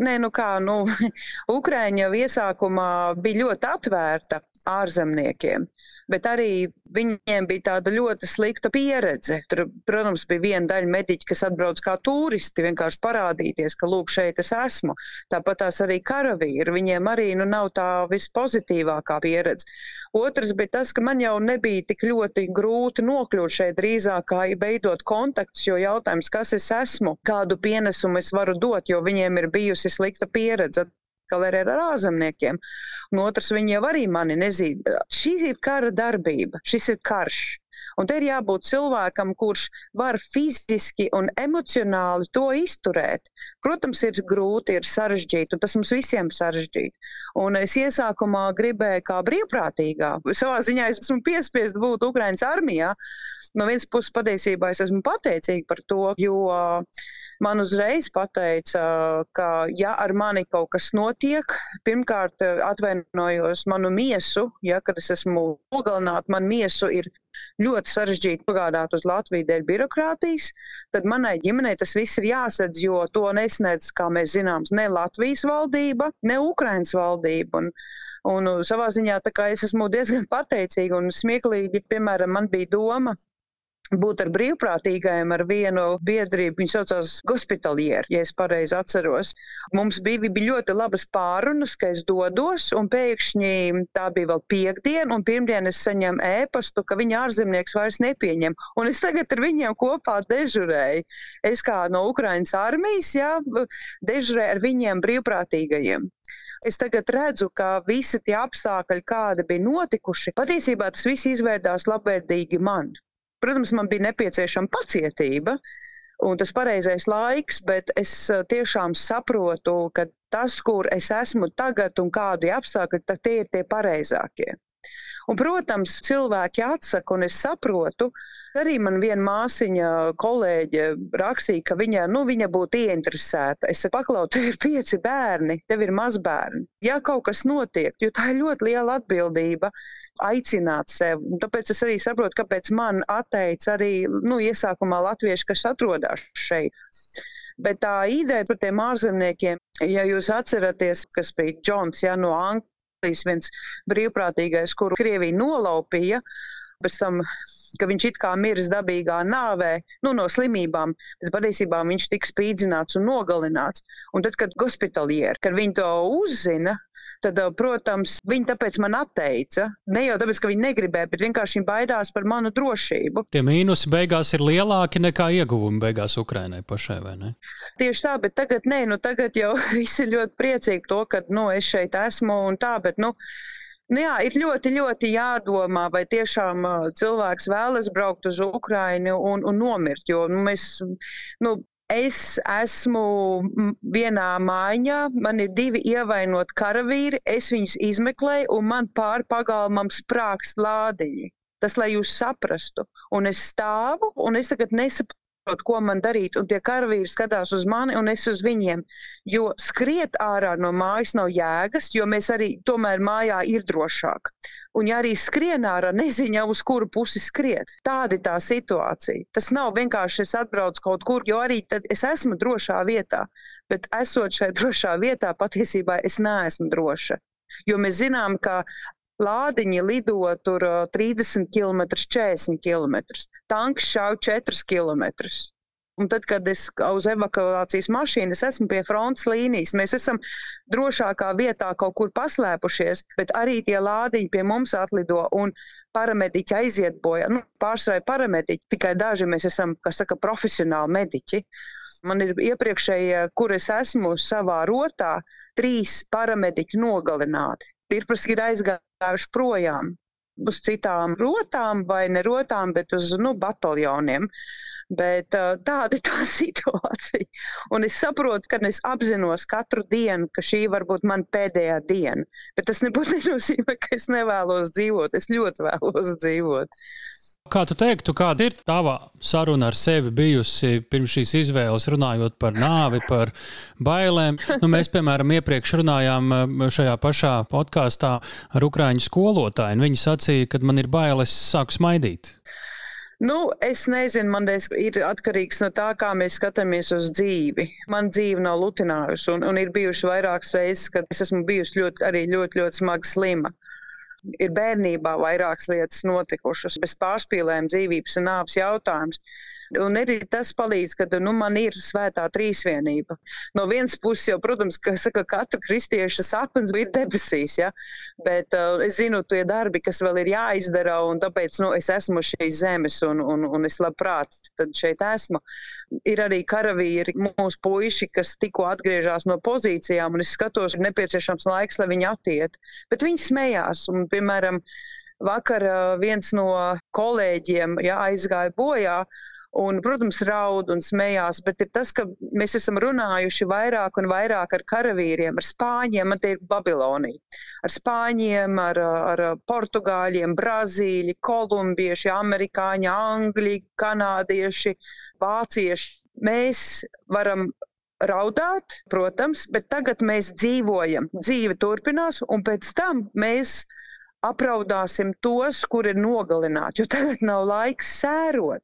Nē, nu kā, nu, Ukraiņa jau iesākumā bija ļoti atvērta ārzemniekiem bet arī viņiem bija tāda ļoti slikta pieredze. Tur, protams, bija viena daļa mediķi, kas atbrauc kā turisti, vienkārši parādīties, ka lūk, šeit es esmu. Tāpat tās arī karavīri, viņiem arī nu, nav tā vispozitīvākā pieredze. Otrs bija tas, ka man jau nebija tik ļoti grūti nokļūt šeit drīzāk kā veidot kontaktus, jo jautājums, kas es esmu, kādu pienesumu es varu dot, jo viņiem ir bijusi slikta pieredze arī ar ārzemniekiem. Un otrs, viņi jau arī mani nezina. Šī ir kara darbība, šis ir karš. Un te ir jābūt cilvēkam, kurš var fiziski un emocionāli to izturēt. Protams, ir grūti, ir sarežģīti, un tas mums visiem ir sarežģīti. Un es iesākumā gribēju, kā brīvprātīgā, savā ziņā es esmu piespiest būt Ukraiņas armijā. No vienas puses, patiesībā es esmu pateicīga par to, jo uh, man uzreiz pateica, ka ja ar mani kaut kas notiek, pirmkārt atvainojos manu miesu, ja, kad es esmu nogalināta, man miesu ir ļoti sarežģīti pagādāt uz Latviju dēļ birokrātijas, tad manai ģimenei tas viss ir jāsadz, jo to nesniedz, kā mēs zinām, ne Latvijas valdība, ne Ukrainas valdība. Un, Un savā ziņā es esmu diezgan pateicīga un smieklīgi. Piemēram, man bija doma būt ar brīvprātīgajiem, ar vienu biedrību. Viņa saucās Hospitalieri, ja es pareizi atceros. Mums bija, bija ļoti labas pārunas, ka es dodos, un pēkšņi tā bija vēl piekdiena, un pirmdien es saņēmu ēpastu, ka viņa ārzemnieks vairs nepieņem. Un es tagad ar viņiem kopā dežurēju. Es kā no Ukrainas armijas, jā, dežurēju ar viņiem brīvprātīgajiem es tagad redzu, ka visi tie apstākļi, kādi bija notikuši, patiesībā tas viss izvērdās labvēlīgi man. Protams, man bija nepieciešama pacietība un tas pareizais laiks, bet es eh, tiešām saprotu, ka tas, kur es esmu tagad un kādi apstākļi, tie ir tie pareizākie. Un, protams, cilvēki atsaka, un es saprotu, Arī man viena māsiņa kolēģe rakstīja, ka viņa, nu, viņa būtu ieinteresēta. Es saku, paklau, tev ir pieci bērni, tev ir mazbērni. Ja kaut kas notiek, jo tā ir ļoti liela atbildība aicināt sev. Tāpēc es arī saprotu, kāpēc man atteica arī nu, iesākumā latvieši, kas atrodas šeit. Bet tā ideja par tiem ārzemniekiem, ja jūs atceraties, kas bija Džons ja, no Anglijas, viens brīvprātīgais, kuru Krievija nolaupīja, pēc tam ka viņš it kā miris dabīgā nāvē, nu, no slimībām, bet patiesībā viņš tika spīdzināts un nogalināts. Un tad, kad hospitalieri, kad viņi to uzzina, tad, protams, viņi tāpēc man atteica. Ne jau tāpēc, ka viņi negribēja, bet vienkārši viņi baidās par manu drošību. Tie mīnusi beigās ir lielāki nekā ieguvumi beigās Ukrainai pašai, vai ne? Tieši tā, bet tagad nē, nu tagad jau visi ir ļoti priecīgi to, ka, nu, es šeit esmu un tā, bet, nu, Nu jā, ir ļoti, ļoti jādomā, vai tiešām cilvēks vēlas braukt uz Ukrajinu un, un nomirt. Jo nu, mēs, nu, es esmu vienā mājā, man ir divi ievainoti karavīri, es viņus izmeklēju, un man pāri pagalmam sprākst lādiņi. Tas, lai jūs saprastu. Un es stāvu, un es tagad nesaprotu ko man darīt, un tie karavīri skatās uz mani un es uz viņiem. Jo skriet ārā no mājas nav jēgas, jo mēs arī tomēr mājā ir drošāk. Un ja arī skrien ārā, neziņā uz kuru pusi skriet. Tāda ir tā situācija. Tas nav vienkārši es atbraucu kaut kur, jo arī es esmu drošā vietā, bet esot šajā drošā vietā, patiesībā es neesmu droša. Jo mēs zinām, ka Lādiņi lido tur 30 km, 40 km. Tanks šauj 4 km. Un tad, kad es uz evakuācijas mašīnas esmu pie frontes līnijas, mēs esam drošākā vietā kaut kur paslēpušies, bet arī tie lādiņi pie mums atlido un paramediķi aiziet bojā. Nu, pārsvarā paramediķi, tikai daži mēs esam, kas saka, profesionāli mediķi. Man ir iepriekšējie, kur es esmu savā rotā, trīs paramediķi nogalināti. Tirpras ir aizgājuši projām uz citām rotām vai ne rotām, bet uz nu, bataljoniem. Bet tāda ir tā situācija. Un es saprotu, ka es apzinos katru dienu, ka šī var būt mana pēdējā diena. Bet tas nebūtu nenozīmē, ka es nevēlos dzīvot. Es ļoti vēlos dzīvot. Kā tu teiktu, kāda ir tava saruna ar sevi bijusi pirms šīs izvēles, runājot par nāvi, par bailēm? Nu, mēs, piemēram, iepriekš runājām šajā pašā podkāstā ar Ukrāņu skolotāju, un viņi sacīja, ka man ir bailes, sāku smaidīt. Nu, es nezinu, man tas ir atkarīgs no tā, kā mēs skatāmies uz dzīvi. Man dzīve nav lutinājusi, un, un ir bijuši vairākas reizes, kad es esmu bijusi ļoti, arī ļoti, ļoti smagi slima. Ir bērnībā vairākas lietas notikušas, bez pārspīlējuma dzīvības un nāves jautājums. Un arī tas palīdz, ka nu, man ir svētā trīsvienība. No vienas puses, jau, protams, ka saka, katra kristieša sapnis ir debesīs, ja? bet uh, es zinu, tie darbi, kas vēl ir jāizdara, un tāpēc nu, es esmu šīs zemes, un, un, un es labprāt šeit esmu. Ir arī karavīri, mūsu puiši, kas tikko atgriežas no pozīcijām, un es skatos, ir nepieciešams laiks, lai viņi attiet. Bet viņi smējās, un, piemēram, vakar uh, viens no kolēģiem ja, aizgāja bojā un, protams, raud un smējās, bet ir tas, ka mēs esam runājuši vairāk un vairāk ar karavīriem, ar spāņiem, man te ir Babilonija, ar spāņiem, ar, ar portugāļiem, brazīļi, kolumbieši, amerikāņi, angļi, kanādieši, vācieši. Mēs varam raudāt, protams, bet tagad mēs dzīvojam, dzīve turpinās, un pēc tam mēs apraudāsim tos, kuri ir nogalināti, jo tagad nav laiks sērot.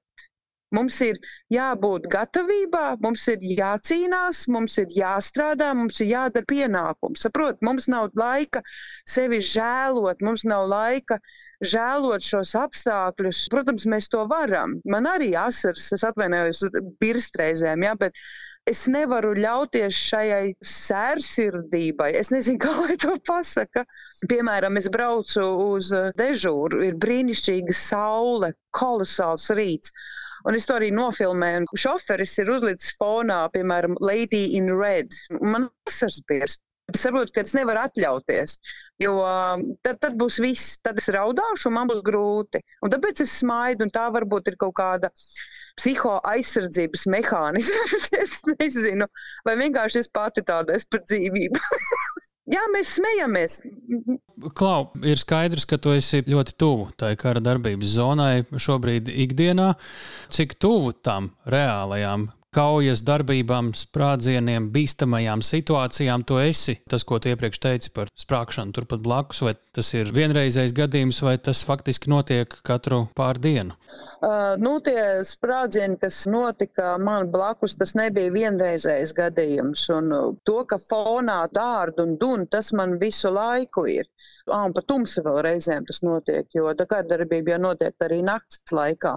Mums ir jābūt gatavībā, mums ir jācīnās, mums ir jāstrādā, mums ir jādara pienākums. Saprot, mums nav laika sevi žēlot, mums nav laika žēlot šos apstākļus. Protams, mēs to varam. Man arī asaras, es atvainojos, birstreizēm, ja, bet es nevaru ļauties šai sērsirdībai. Es nezinu, kā lai to pasaka. Piemēram, es braucu uz dežūru, ir brīnišķīga saule, kolosāls rīts. Un es to arī nofilmēju. Un šoferis ir uzlicis fonā, piemēram, Lady in Red. Man asars birst. Es saprotu, ka es nevaru atļauties, jo um, tad, tad būs viss, tad es raudāšu, un man būs grūti. Un tāpēc es smaidu, un tā varbūt ir kaut kāda psiho aizsardzības mehānisms. es nezinu, vai vienkārši es pati tāda esmu par dzīvību. Jā, mēs smejamies. Klau, ir skaidrs, ka tu esi ļoti tuvu tai kara darbības zonai šobrīd ikdienā. Cik tuvu tam reālajām kaujas darbībām, sprādzieniem, bīstamajām situācijām tu esi. Tas, ko tu iepriekš teici par sprāgšanu turpat blakus, vai tas ir vienreizējs gadījums, vai tas faktiski notiek katru pārdienu? Uh, nu, tie sprādzieni, kas notika man blakus, tas nebija vienreizējs gadījums. Un uh, to, ka fonā dārdu un dun, tas man visu laiku ir. Ah, un pat tumsa vēl reizēm tas notiek, jo tā kā darbība jau notiek arī nakts laikā.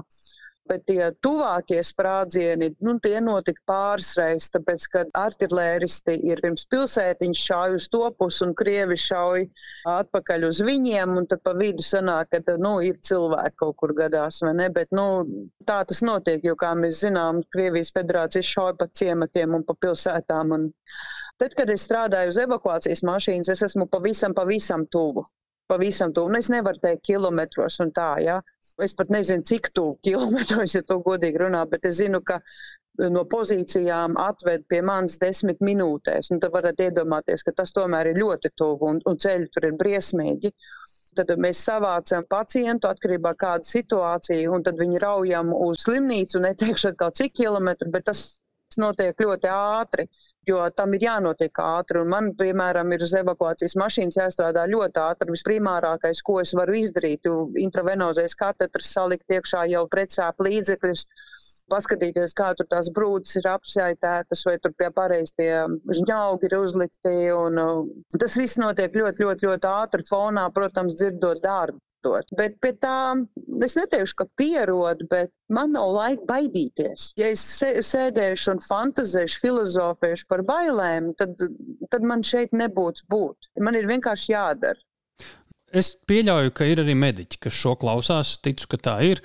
Bet tie tuvākie sprādzieni, nu, tie notika pāris reizes, tāpēc, ka artilēristi ir pirms pilsētiņš šauj uz to pusi un krievi šauj atpakaļ uz viņiem, un tad pa vidu sanāk, ka, nu, ir cilvēki kaut kur gadās, vai ne? Bet, nu, tā tas notiek, jo, kā mēs zinām, Krievijas federācija šauj pa ciematiem un pa pilsētām. Un tad, kad es strādāju uz evakuācijas mašīnas, es esmu pavisam, pavisam tuvu pavisam tuvu. Nu, es nevaru teikt kilometros un tā, ja. Es pat nezinu, cik tuvu kilometros, ja to godīgi runā, bet es zinu, ka no pozīcijām atved pie manis desmit minūtēs. Un tad varat iedomāties, ka tas tomēr ir ļoti tuvu un, un ceļi tur ir briesmīgi. Tad mēs savācam pacientu atkarībā no kāda situācija, un tad viņi raujam uz slimnīcu. Neteikšu atkal cik kilometru, bet tas notiek ļoti ātri, jo tam ir jānotiek ātri. Un man, piemēram, ir uz evakuācijas mašīnas jāstrādā ļoti ātri. Visprimārākais, ko es varu izdarīt, ir intravenozais katetrs, salikt iekšā jau precēp līdzekļus. Paskatīties, kā tur tās brūces ir apsaitētas, vai tur pie pareizi tie žņaugi ir uzlikti. Un, uh, tas viss notiek ļoti, ļoti, ļoti ātri fonā, protams, dzirdot darbu liekot. Bet pie tā es neteikšu, ka pierod, bet man nav laika baidīties. Ja es sēdēšu un fantazēšu, filozofēšu par bailēm, tad, tad man šeit nebūtu būt. Man ir vienkārši jādara. Es pieļauju, ka ir arī mediķi, kas šo klausās, ticu, ka tā ir.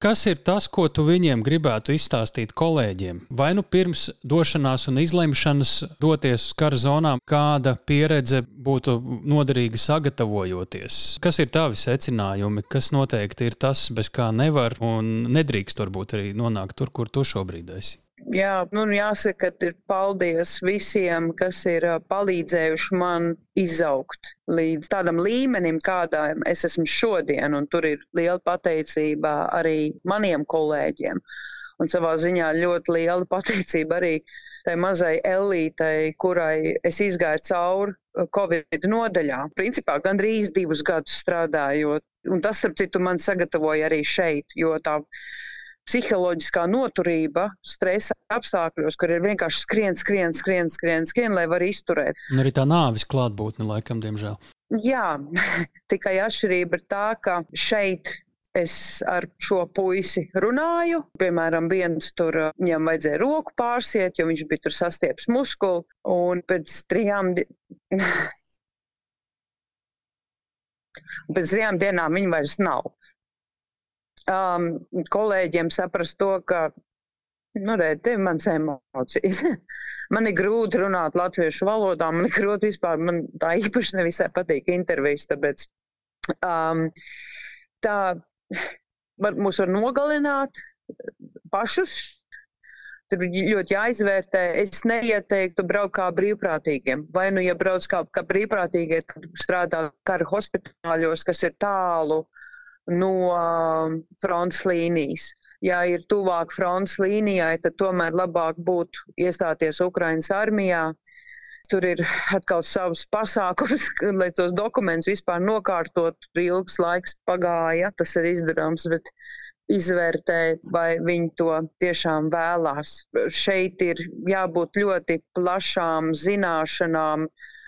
Kas ir tas, ko tu viņiem gribētu izstāstīt kolēģiem? Vai nu pirms došanās un izlemšanas doties uz kara zonām, kāda pieredze būtu noderīga sagatavojoties? Kas ir tavi secinājumi, kas noteikti ir tas, bez kā nevar un nedrīkst varbūt arī nonākt tur, kur tu šobrīd esi? Jā, nu, jāsaka, ka ir paldies visiem, kas ir palīdzējuši man izaugt līdz tādam līmenim, kādā es esmu šodien. Un tur ir liela pateicība arī maniem kolēģiem. Un savā ziņā ļoti liela pateicība arī tai mazai elītei, kurai es izgāju cauri Covid nodaļā. Principā gandrīz divus gadus strādājot. Un tas, starp citu, man sagatavoja arī šeit, jo tā psiholoģiskā noturība stresa apstākļos, kur ir vienkārši skrien, skrien, skrien, skrien, skrien lai var izturēt. Un arī tā nāvis klātbūtne, laikam, diemžēl. Jā, tikai atšķirība ir tā, ka šeit es ar šo puisi runāju. Piemēram, viens tur viņam vajadzēja roku pārsiet, jo viņš bija tur sastieps muskuli. Un pēc trijām, di... pēc trijām dienām viņa vairs nav um, kolēģiem saprast to, ka Nu, redz, te ir mans emocijas. man ir grūti runāt latviešu valodā, man ir grūti vispār, man tā īpaši nevisai patīk intervijas, tāpēc um, tā var, mūs var nogalināt pašus. Tur ļoti jāizvērtē. Es neieteiktu braukt kā brīvprātīgiem. Vai nu, ja brauc kā, kā brīvprātīgie, tad strādā kara hospitāļos, kas ir tālu uh, no um, frontes līnijas. Ja ir tuvāk frontes līnijai, tad tomēr labāk būtu iestāties Ukraiņas armijā. Tur ir atkal savs pasākums, lai tos dokumentus vispār nokārtot. Ilgs laiks pagāja, tas ir izdarāms, bet izvērtēt, vai viņi to tiešām vēlās. Šeit ir jābūt ļoti plašām zināšanām, uh,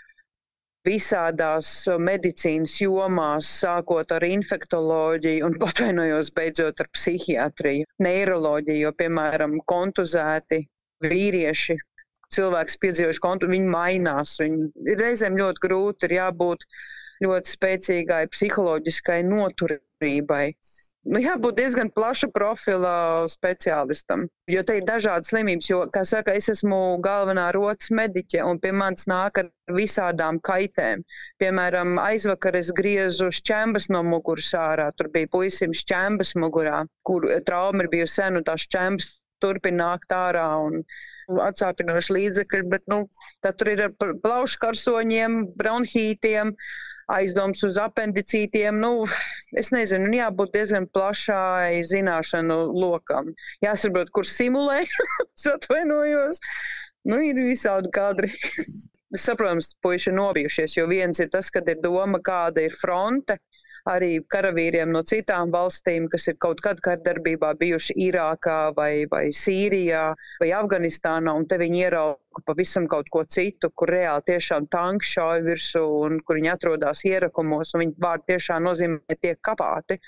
visādās uh, medicīnas jomās, sākot ar infektoloģiju un patvainojos beidzot ar psihiatriju, neiroloģiju, jo, piemēram, kontuzēti vīrieši, cilvēks piedzīvojuši kontu, viņi mainās. Viņi reizēm ļoti grūti ir jābūt ļoti spēcīgai psiholoģiskai noturībai jābūt diezgan plaša profila speciālistam. Jo te ir dažādas slimības, jo, kā saka, es esmu galvenā rotas mediķe un pie manis nāk ar visādām kaitēm. Piemēram, aizvakar es griezu šķembas no muguras ārā. Tur bija puisim šķembas mugurā, kur trauma ir bijusi sen un tās šķembas turpina nākt ārā. Un, atsāpinoši līdzekļi, bet nu, tur ir ar plaušu karsoņiem, bronhītiem, uh, aizdoms uz apendicītiem. Nu, es nezinu, nu, jābūt diezgan plašai zināšanu lokam. Jāsaprot, kur simulē, atvainojos. Nu, ir visādi kadri. Saprotams, puiši ir nobijušies, jo viens ir tas, kad ir doma, kāda ir fronte, arī karavīriem no citām valstīm, kas ir kaut kad kardarbībā bijuši Irākā vai, vai Sīrijā vai Afganistānā, un te viņi ierauga pavisam kaut ko citu, kur reāli tiešām tanki šauj virsū un kur viņi atrodas ierakumos, un viņi vārdi tiešām nozīmē tiek kapāti.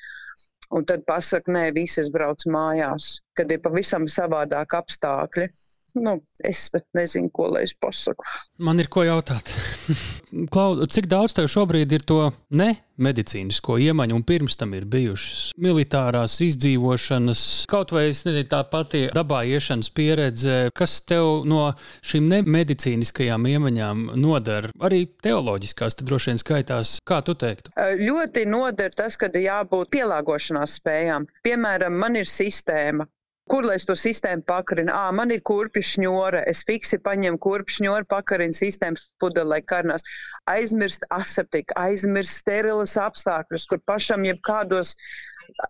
Un tad pasaka, nē, visas brauc mājās, kad ir pavisam savādāk apstākļi nu, es pat nezinu, ko lai es pasaku. Man ir ko jautāt. Klau, cik daudz tev šobrīd ir to ne medicīnisko iemaņu, un pirms tam ir bijušas militārās izdzīvošanas, kaut vai nezinu, tā pati dabā iešanas pieredze, kas tev no šīm nemedicīniskajām iemaņām nodara, arī teoloģiskās, tad droši vien skaitās, kā tu teiktu? Ļoti nodara tas, ka jābūt pielāgošanās spējām. Piemēram, man ir sistēma, Kur lai es to sistēmu pakarinu? Ā, man ir kurpju šņore, es fiksi paņemu kurpju šņori, pakarinu sistēmas pudelē karnās. Aizmirst aseptiku, aizmirst sterilas apstākļus, kur pašam jebkādos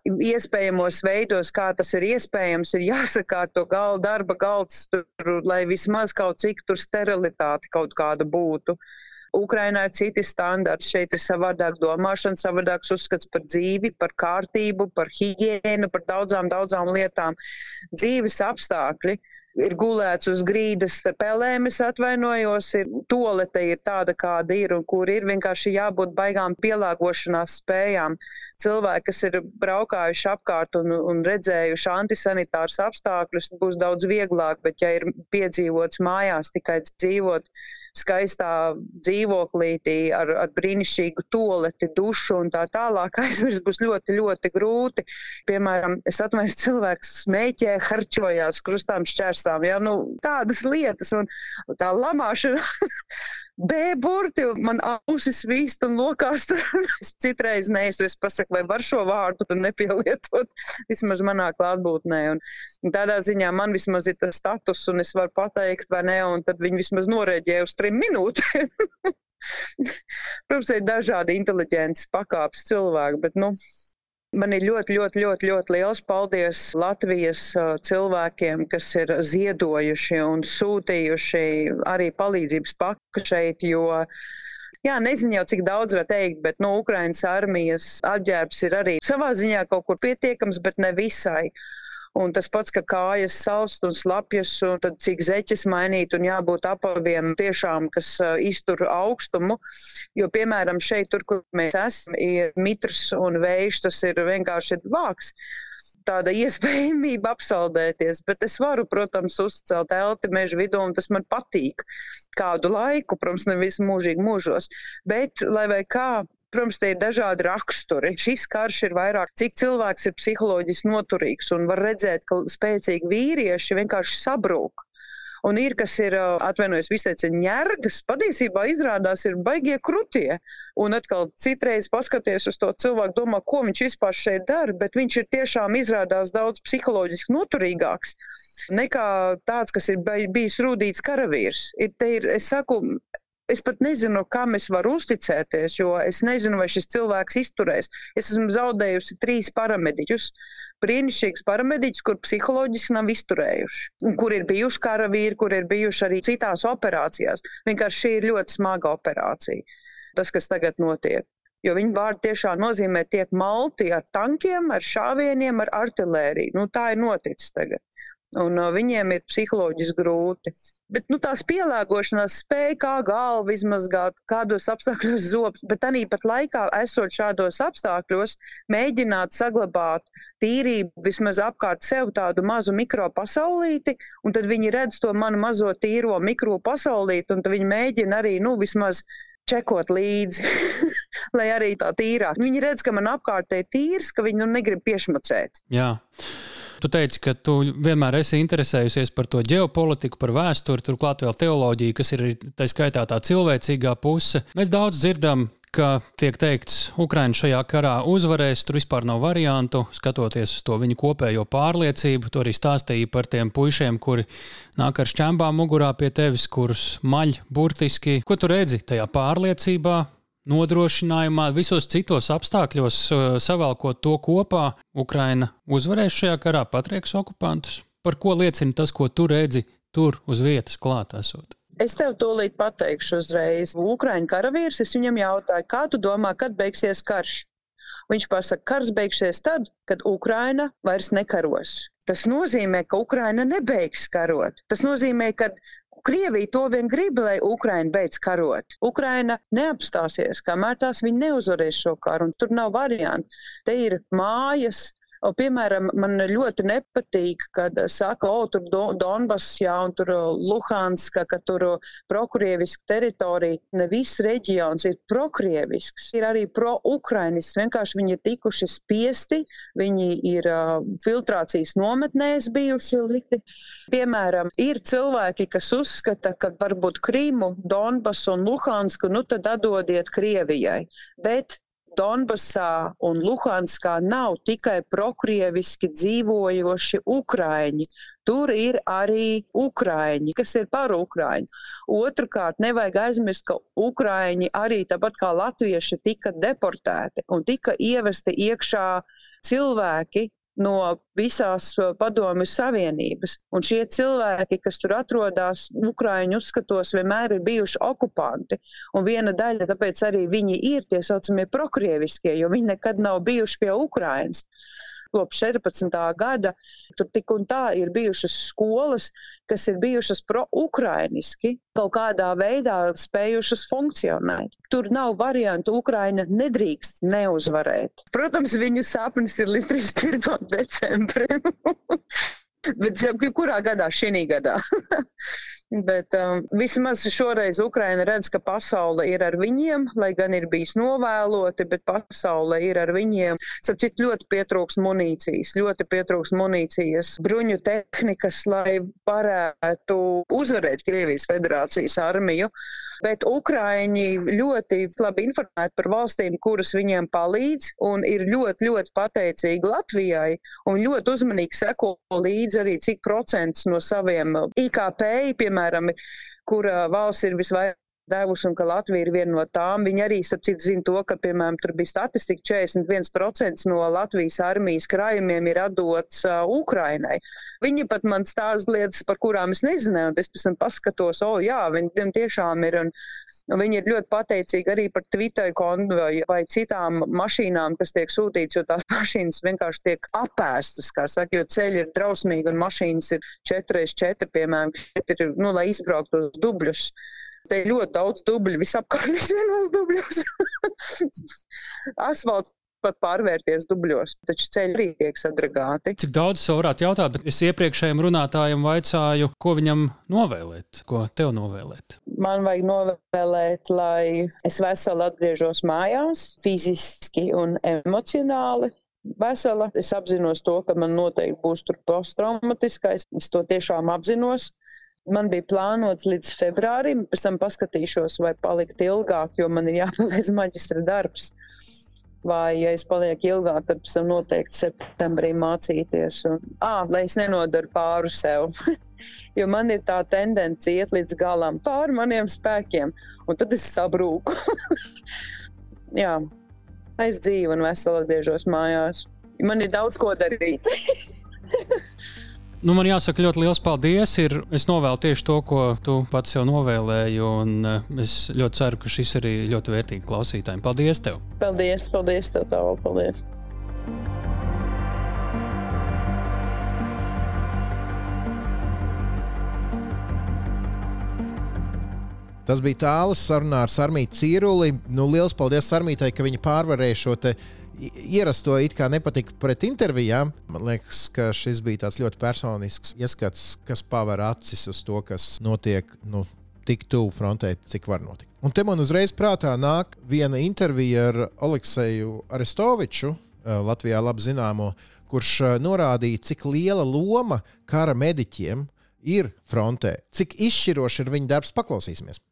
iespējamos veidos, kā tas ir iespējams, ir jāsakārto galda darba galds, tur, lai vismaz kaut cik tur sterilitāte kaut kāda būtu. Uh, Ukrainā ir citi standarti, šeit ir savādāk domāšana, savādāks uzskats par dzīvi, par kārtību, par higiēnu, par daudzām, daudzām lietām. Dzīves apstākļi ir gulēts uz grīdas pelēm, es atvainojos, ir tolete ir tāda, kāda ir, un kur ir vienkārši jābūt baigām pielāgošanās spējām. Cilvēki, kas ir braukājuši apkārt un, un redzējuši antisanitārus apstākļus, būs daudz vieglāk, bet ja ir piedzīvots mājās tikai dzīvot, skaistā dzīvoklītī ar, ar brīnišķīgu toleti, dušu un tā tālāk aizmirst būs ļoti, ļoti grūti. Piemēram, es atvainojos, cilvēks smēķē, harčojās krustām šķērsām, ja, nu, tādas lietas un tā lamāšana. B burti, man ausis vīst un lokās. es citreiz neesmu, es pasaku, vai var šo vārdu nepielietot, vismaz manā klātbūtnē. Un, un tādā ziņā man vismaz ir tas status, un es varu pateikt, vai ne, un tad viņi vismaz norēģēja uz trim minūtēm. Protams, ir dažādi inteliģences pakāpes cilvēki, bet, nu, Man ir ļoti, ļoti, ļoti, ļoti liels paldies Latvijas cilvēkiem, kas ir ziedojuši un sūtījuši arī palīdzības paku šeit, jo Jā, nezinu jau, cik daudz var teikt, bet no nu, Ukrainas armijas apģērbs ir arī savā ziņā kaut kur pietiekams, bet ne visai. Un tas pats, ka kājas salst un slapjas, un tad cik zeķes mainīt un jābūt apaviem tiešām, kas uh, iztur augstumu. Jo, piemēram, šeit, tur, kur mēs esam, ir mitrs un vējš, tas ir vienkārši vāks tāda iespējamība apsaldēties, bet es varu, protams, uzcelt elti meža vidū, un tas man patīk kādu laiku, protams, nevis mūžīgi mūžos. Bet, lai vai kā, Protams, tie ir dažādi raksturi. Šis karš ir vairāk, cik cilvēks ir psiholoģiski noturīgs un var redzēt, ka spēcīgi vīrieši vienkārši sabrūk. Un ir, kas ir, atvainojos, visteica ņērgas, patiesībā izrādās ir baigie krutie. Un atkal citreiz paskaties uz to cilvēku, domā, ko viņš vispār šeit dara, bet viņš ir tiešām izrādās daudz psiholoģiski noturīgāks nekā tāds, kas ir bijis rūdīts karavīrs. Ir, ir, es saku, Es pat nezinu, kam es varu uzticēties, jo es nezinu, vai šis cilvēks izturēs. Es esmu zaudējusi trīs paramediķus. Brīnišķīgs paramediķis, kur psiholoģiski nav izturējuši, kur ir bijuši karavīri, kur ir bijuši arī citās operācijās. Vienkārši šī ir ļoti smaga operācija, tas, kas tagad notiek. Jo viņa vārdi tiešām nozīmē, tiek malti ar tankiem, ar šāvieniem, ar artēriju. Nu, tā ir noticis tagad un viņiem ir psiholoģiski grūti. Bet nu, tās pielāgošanās spēja kā galva izmazgāt, kādos apstākļos zobs, bet arī pat laikā, esot šādos apstākļos, mēģināt saglabāt tīrību vismaz apkārt sev tādu mazu mikropasaulīti, un tad viņi redz to manu mazo tīro mikropasaulīti, un tad viņi mēģina arī, nu, vismaz čekot līdzi, lai arī tā tīrāk. Viņi redz, ka man apkārt ir tīrs, ka viņi nu, negrib piešmacēt. Jā. Tu teici, ka tu vienmēr esi interesējusies par to ģeopolitiku, par vēsturi, turklāt vēl teoloģiju, kas ir tā skaitā tā cilvēcīgā puse. Mēs daudz dzirdam ka tiek teikts, Ukraiņa šajā karā uzvarēs, tur vispār nav variantu, skatoties uz to viņu kopējo pārliecību. To arī stāstīja par tiem puišiem, kuri nāk ar šķembām mugurā pie tevis, kurus maļ burtiski. Ko tu redzi tajā pārliecībā? Nodrošinājumā, visos citos apstākļos uh, savēlkot to kopā, Ukraina uzvarēs šajā karā, patrieks okupantus. Par ko liecina tas, ko tu redzi tur uz vietas klāt esot? Es tev tūlīt pateikšu uzreiz. Ukraiņu karavīrs, es viņam jautāju, kā tu domā, kad beigsies karš? Viņš pasaka, karš beigsies tad, kad Ukraina vairs nekaros. Tas nozīmē, ka Ukraina nebeigs karot. Tas nozīmē, ka Krievija to vien grib, lai Ukraina beidz karot. Ukraina neapstāsies, kamēr tās viņi neuzvarēs šo karu, un tur nav variantu. Te ir mājas, Piemēram, man ļoti nepatīk, kad saka, o, tur Donbass, jā, un tur Luhanska, ka tur prokrieviska teritorija. Ne viss reģions ir prokrievisks, ir arī pro-ukrainis. Vienkārši viņi ir tikuši spiesti, viņi ir uh, filtrācijas nometnēs bijuši likti. Piemēram, ir cilvēki, kas uzskata, ka varbūt Krīmu, Donbass un Luhansku, nu tad atdodiet Krievijai. Bet Donbasā un Luhanskā nav tikai prokrieviski dzīvojoši ukraiņi. Tur ir arī ukraiņi, kas ir par ukraiņu. Otrakārt, nevajag aizmirst, ka ukraiņi arī tāpat kā latvieši tika deportēti un tika ievesti iekšā cilvēki, no visās uh, padomju savienības. Un šie cilvēki, kas tur atrodas, Ukraiņu uzskatos, vienmēr ir bijuši okupanti. Un viena daļa, tāpēc arī viņi ir tie saucamie prokrieviskie, jo viņi nekad nav bijuši pie Ukrainas kopš 14. gada. Tur tik un tā ir bijušas skolas, kas ir bijušas pro-ukrainiski, kaut kādā veidā spējušas funkcionēt. Tur nav variantu, Ukraina nedrīkst neuzvarēt. Protams, viņu sapnis ir līdz 31. decembrim. Bet kurā gadā? Šī gadā. Bet um, vismaz šoreiz Ukraina redz, ka pasaule ir ar viņiem, lai gan ir bijis novēloti, bet pasaule ir ar viņiem. Sapcīt, ļoti pietrūks munīcijas, ļoti pietrūks munīcijas, bruņu tehnikas, lai varētu uzvarēt Krievijas federācijas armiju. Bet Ukraiņi ļoti labi informēti par valstīm, kuras viņiem palīdz, un ir ļoti, ļoti pateicīgi Latvijai, un ļoti uzmanīgi seko līdzi arī, cik procents no saviem IKP, piemēram, kura valsts ir visvairāk devusi un ka Latvija ir viena no tām. Viņi arī, starp citu, zina to, ka, piemēram, tur bija statistika 41% no Latvijas armijas krājumiem ir atdots uh, Ukrainai. Viņi pat man stāsta lietas, par kurām es nezināju, un es pēc tam paskatos, o, oh, jā, viņi tiešām ir. Un, un viņi ir ļoti pateicīgi arī par Twitter konvoju vai citām mašīnām, kas tiek sūtītas, jo tās mašīnas vienkārši tiek apēstas, kā saka, jo ceļi ir drausmīgi un mašīnas ir 4x4, piemēram, ir, nu, lai izbrauktu uz dubļus. Te ir ļoti daudz dubļu, visapkārt vienos dubļos. Asfalts pat pārvērties dubļos, taču ceļi arī tiek sadragāti. Cik daudz es varētu jautāt, bet es iepriekšējiem runātājiem vaicāju, ko viņam novēlēt, ko tev novēlēt. Man vajag novēlēt, lai es veseli atgriežos mājās, fiziski un emocionāli. Vesela. Es apzinos to, ka man noteikti būs tur posttraumatiskais. Es to tiešām apzinos. Man bija plānots līdz februārim, pēc tam paskatīšos, vai palikt ilgāk, jo man ir jāpaveic maģistra darbs. Vai, ja es palieku ilgāk, tad pēc tam noteikti septembrī mācīties. Un, à, lai es nenodaru pāri sev. jo man ir tā tendence iet līdz galam, pāri maniem spēkiem, un tad es sabrūku. Jā, es dzīvu un veseli atgriežos mājās. Man ir daudz ko darīt. Nu, man jāsaka, ļoti liels paldies. Ir, es novēlu tieši to, ko tu pats jau novēlēji. Un, uh, es ļoti ceru, ka šis arī ļoti vērtīgi klausītājiem. Paldies! Tev. Paldies, paldies tev, tev paldies! Tas bija tāls sarunā ar Sarmītu Cīruli. Nu, liels paldies Sarmītai, ka viņa pārvarēja šo ierasto it kā nepatika pret intervijām. Man liekas, ka šis bija tāds ļoti personisks ieskats, kas paver acis uz to, kas notiek. Nu, Tik tuvu frontē, cik var notikt. Un te man uzreiz prātā nāk viena intervija ar Alekseju Arestoviču, eh, Latvijā labi zināmo, kurš eh, norādīja, cik liela loma kara mediķiem ir frontē, cik izšķiroši ir viņa darbs. Paklausīsimies!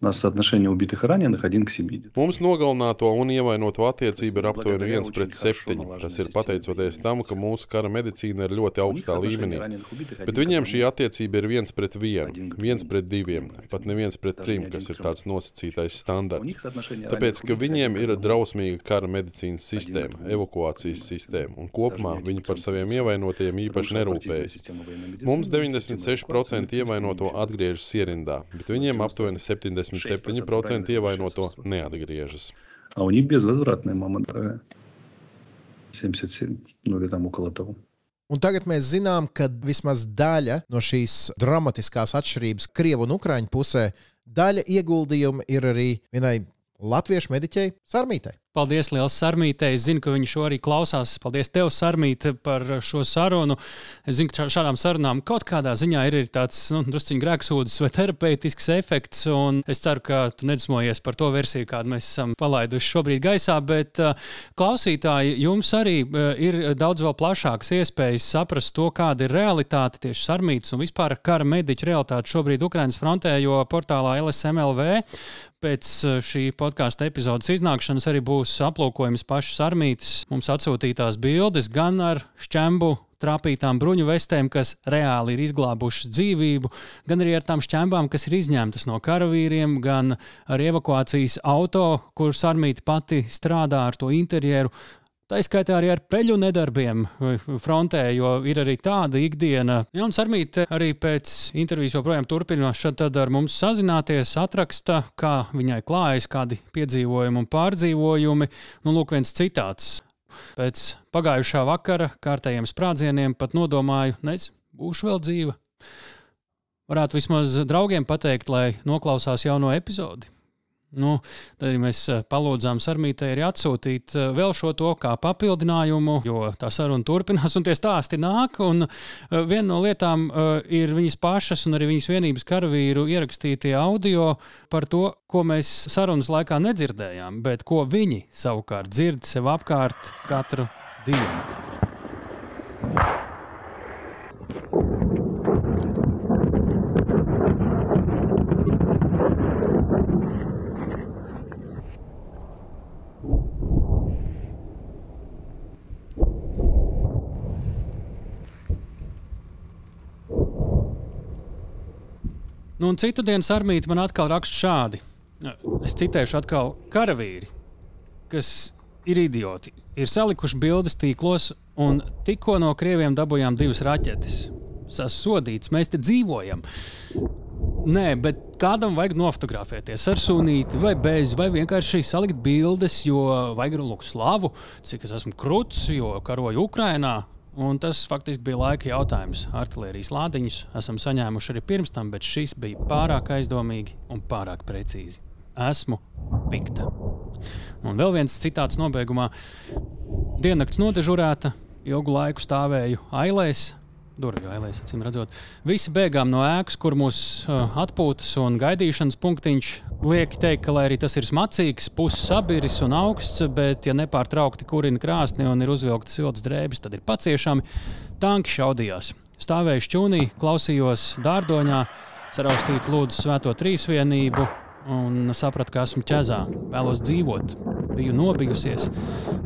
У нас соотношение убитых и раненых 1 к 7. Mums nogalināto un ievainoto attiecība ir aptuveni 1 pret 7. Tas ir pateicoties tam, ka mūsu kara medicīna ir ļoti augstā līmenī. Bet viņiem šī attiecība ir 1 pret 1, 1 pret 2, pat ne 1 pret 3, kas ir tāds nosacītais standarts. Tāpēc, ka viņiem ir drausmīga kara medicīnas sistēma, evakuācijas sistēma, un kopumā viņi par saviem ievainotajiem īpaši nerūpējas. Mums 96% ievainoto atgriežas ierindā, bet viņiem aptuveni 70%. 97% ievainoto neatgriežas. А у них безвозвратная мама дорогая. 77, ну или там около того. Un tagad mēs zinām, ka vismaz daļa no šīs dramatiskās atšķirības Krievijas un Ukrāņu pusē, daļa ieguldījuma ir arī vienai latviešu mediķei Sarmītai. Paldies, Lielas Sarmītei. Es zinu, ka viņš šo arī klausās. Paldies tev, Sarmīte, par šo sarunu. Es zinu, ka šādām sarunām kaut kādā ziņā ir tāds nu, drusciņš grēksūdzes vai terapeitisks efekts. Es ceru, ka tu nedusmojies par to versiju, kādu mēs esam palaiduši šobrīd gaisā. Bet, uh, klausītāji, jums arī uh, ir daudz vēl plašākas iespējas saprast to, kāda ir realitāte tieši Sarmītas un vispār kara mediķu realitāte šobrīd Ukraiņas frontē, jo portālā LSMLV pēc šī podkāstu epizodes iznākšanas arī būs būs aplūkojums pašas armītes mums atsūtītās bildes gan ar šķembu trāpītām bruņu vestēm, kas reāli ir izglābušas dzīvību, gan arī ar tām šķembām, kas ir izņemtas no karavīriem, gan ar evakuācijas auto, kuras armīte pati strādā ar to interjeru. Tā izskaitā arī ar peļu nedarbiem frontē, jo ir arī tāda ikdiena. Jauns Armīte arī pēc intervijas joprojām turpina šad ar mums sazināties, atraksta, kā viņai klājas, kādi piedzīvojumi un pārdzīvojumi. Nu, lūk, viens citāts. Pēc pagājušā vakara kārtējiem sprādzieniem pat nodomāju, nezinu, būšu vēl dzīva. Varētu vismaz draugiem pateikt, lai noklausās jauno epizodi. Nu, tad arī mēs eh, palūdzām Sarmītē arī atsūtīt eh, vēl šo to kā papildinājumu, jo tā saruna turpinās un tie stāsti nāk. Un eh, viena no lietām ir viņas pašas un arī viņas vienības karavīru ierakstītie audio par to, ko mēs sarunas laikā nedzirdējām, bet ko viņi savukārt dzird sev apkārt katru dienu. Un citu dienu armīti man atkal raksta šādi. Es citēšu atkal karavīri, kas ir idioti. Ir salikuši bildes tīklos, un tikko no krieviem dabūjām divas raķetes. Sasodīts, mēs te dzīvojam. Nē, bet kādam vajag nofotografēties ar sunīti, vai bez, vai vienkārši salikt bildes, jo vajag lūk slavu, cik es esmu krūts, jo karoju Ukrajinā. Un tas faktiski bija laika jautājums. Artērijas lādiņus esam saņēmuši arī pirms tam, bet šis bija pārāk aizdomīgi un pārāk precīzi. Esmu pikta. Un vēl viens citāts nobeigumā. Diennakts nodežurēta, ilgu laiku stāvēju ailēs, durvju ailēs, acīm redzot. Visi bēgām no ēkas, kur mūsu uh, atpūtas un gaidīšanas punktiņš liek teikt, ka, lai arī tas ir smacīgs, puses sabiris un augsts, bet, ja nepārtraukti kurina krāsni un ir uzvilktas siltas drēbes, tad ir paciešami. Tanki šaudījās. Stāvēju šķūnī, klausījos dārdoņā, saraustīt lūdzu svēto trīsvienību un sapratu, ka esmu ķezā, vēlos dzīvot. Biju nobijusies,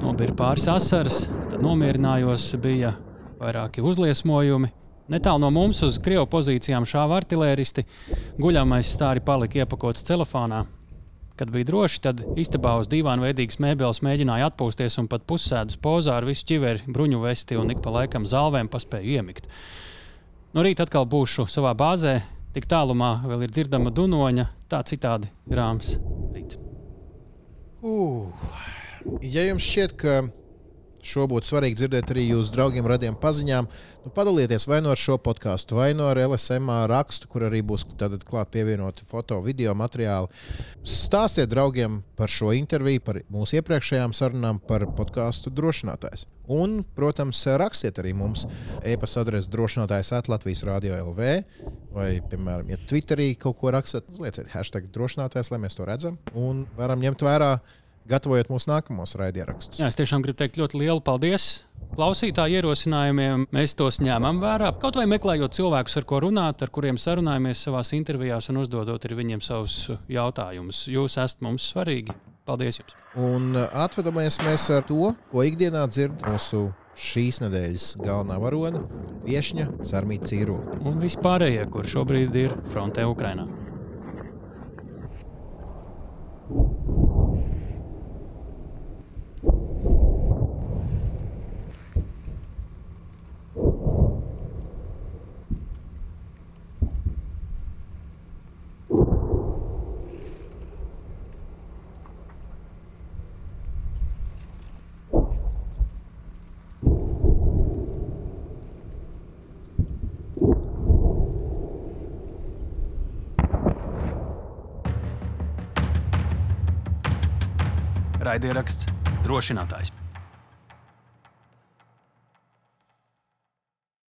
nobija pāris asaras, tad nomierinājos, bija vairāki uzliesmojumi. Netālu no mums uz krievu pozīcijām šāva artilēristi. Guļamais stāri palika iepakots telefonā. Kad bija droši, tad istabā uz dīvāna veidīgas mēbeles mēģināja atpūsties un pat pussēdus pozā ar visu ķiveri, bruņu vesti un ik pa laikam zālvēm paspēju iemigt. No rīta atkal būšu savā bāzē, tik tālumā vēl ir dzirdama dunoņa, tā citādi grāms rīts. Uh, ja jums šķiet, ka Šo būtu svarīgi dzirdēt arī jūsu draugiem, radiem paziņām. Nu, padalieties vai nu no ar šo podkāstu, vai no nu LSM rakstu, kur arī būs klāt pievienoti foto, video materiāli. Stāstiet draugiem par šo interviju, par mūsu iepriekšējām sarunām par podkāstu drošinātājs. Un, protams, rakstiet arī mums e-pasta adresi drošinātājs Latvijas Rādio LV. Vai, piemēram, ja Twitterī kaut ko rakstat, lieciet hashtag drošinātājs, lai mēs to redzam un varam ņemt vērā gatavojot mūsu nākamos raidierakstus. Jā, es tiešām gribu teikt ļoti lielu paldies. Klausītāju ierosinājumiem mēs tos ņemam vērā. Kaut vai meklējot cilvēkus, ar ko runāt, ar kuriem sarunājamies savā intervijās un uzdodot viņiem savus jautājumus. Jūs esat mums svarīgi. Paldies jums! Un uh, atvedamies mēs ar to, ko ikdienā dzird mūsu šīs nedēļas galvenā varone, viesņa Sarmīta Cīrula. Un vispārējie, kur šobrīd ir frontē Ukrainā. Raidieraksts drošinātājs.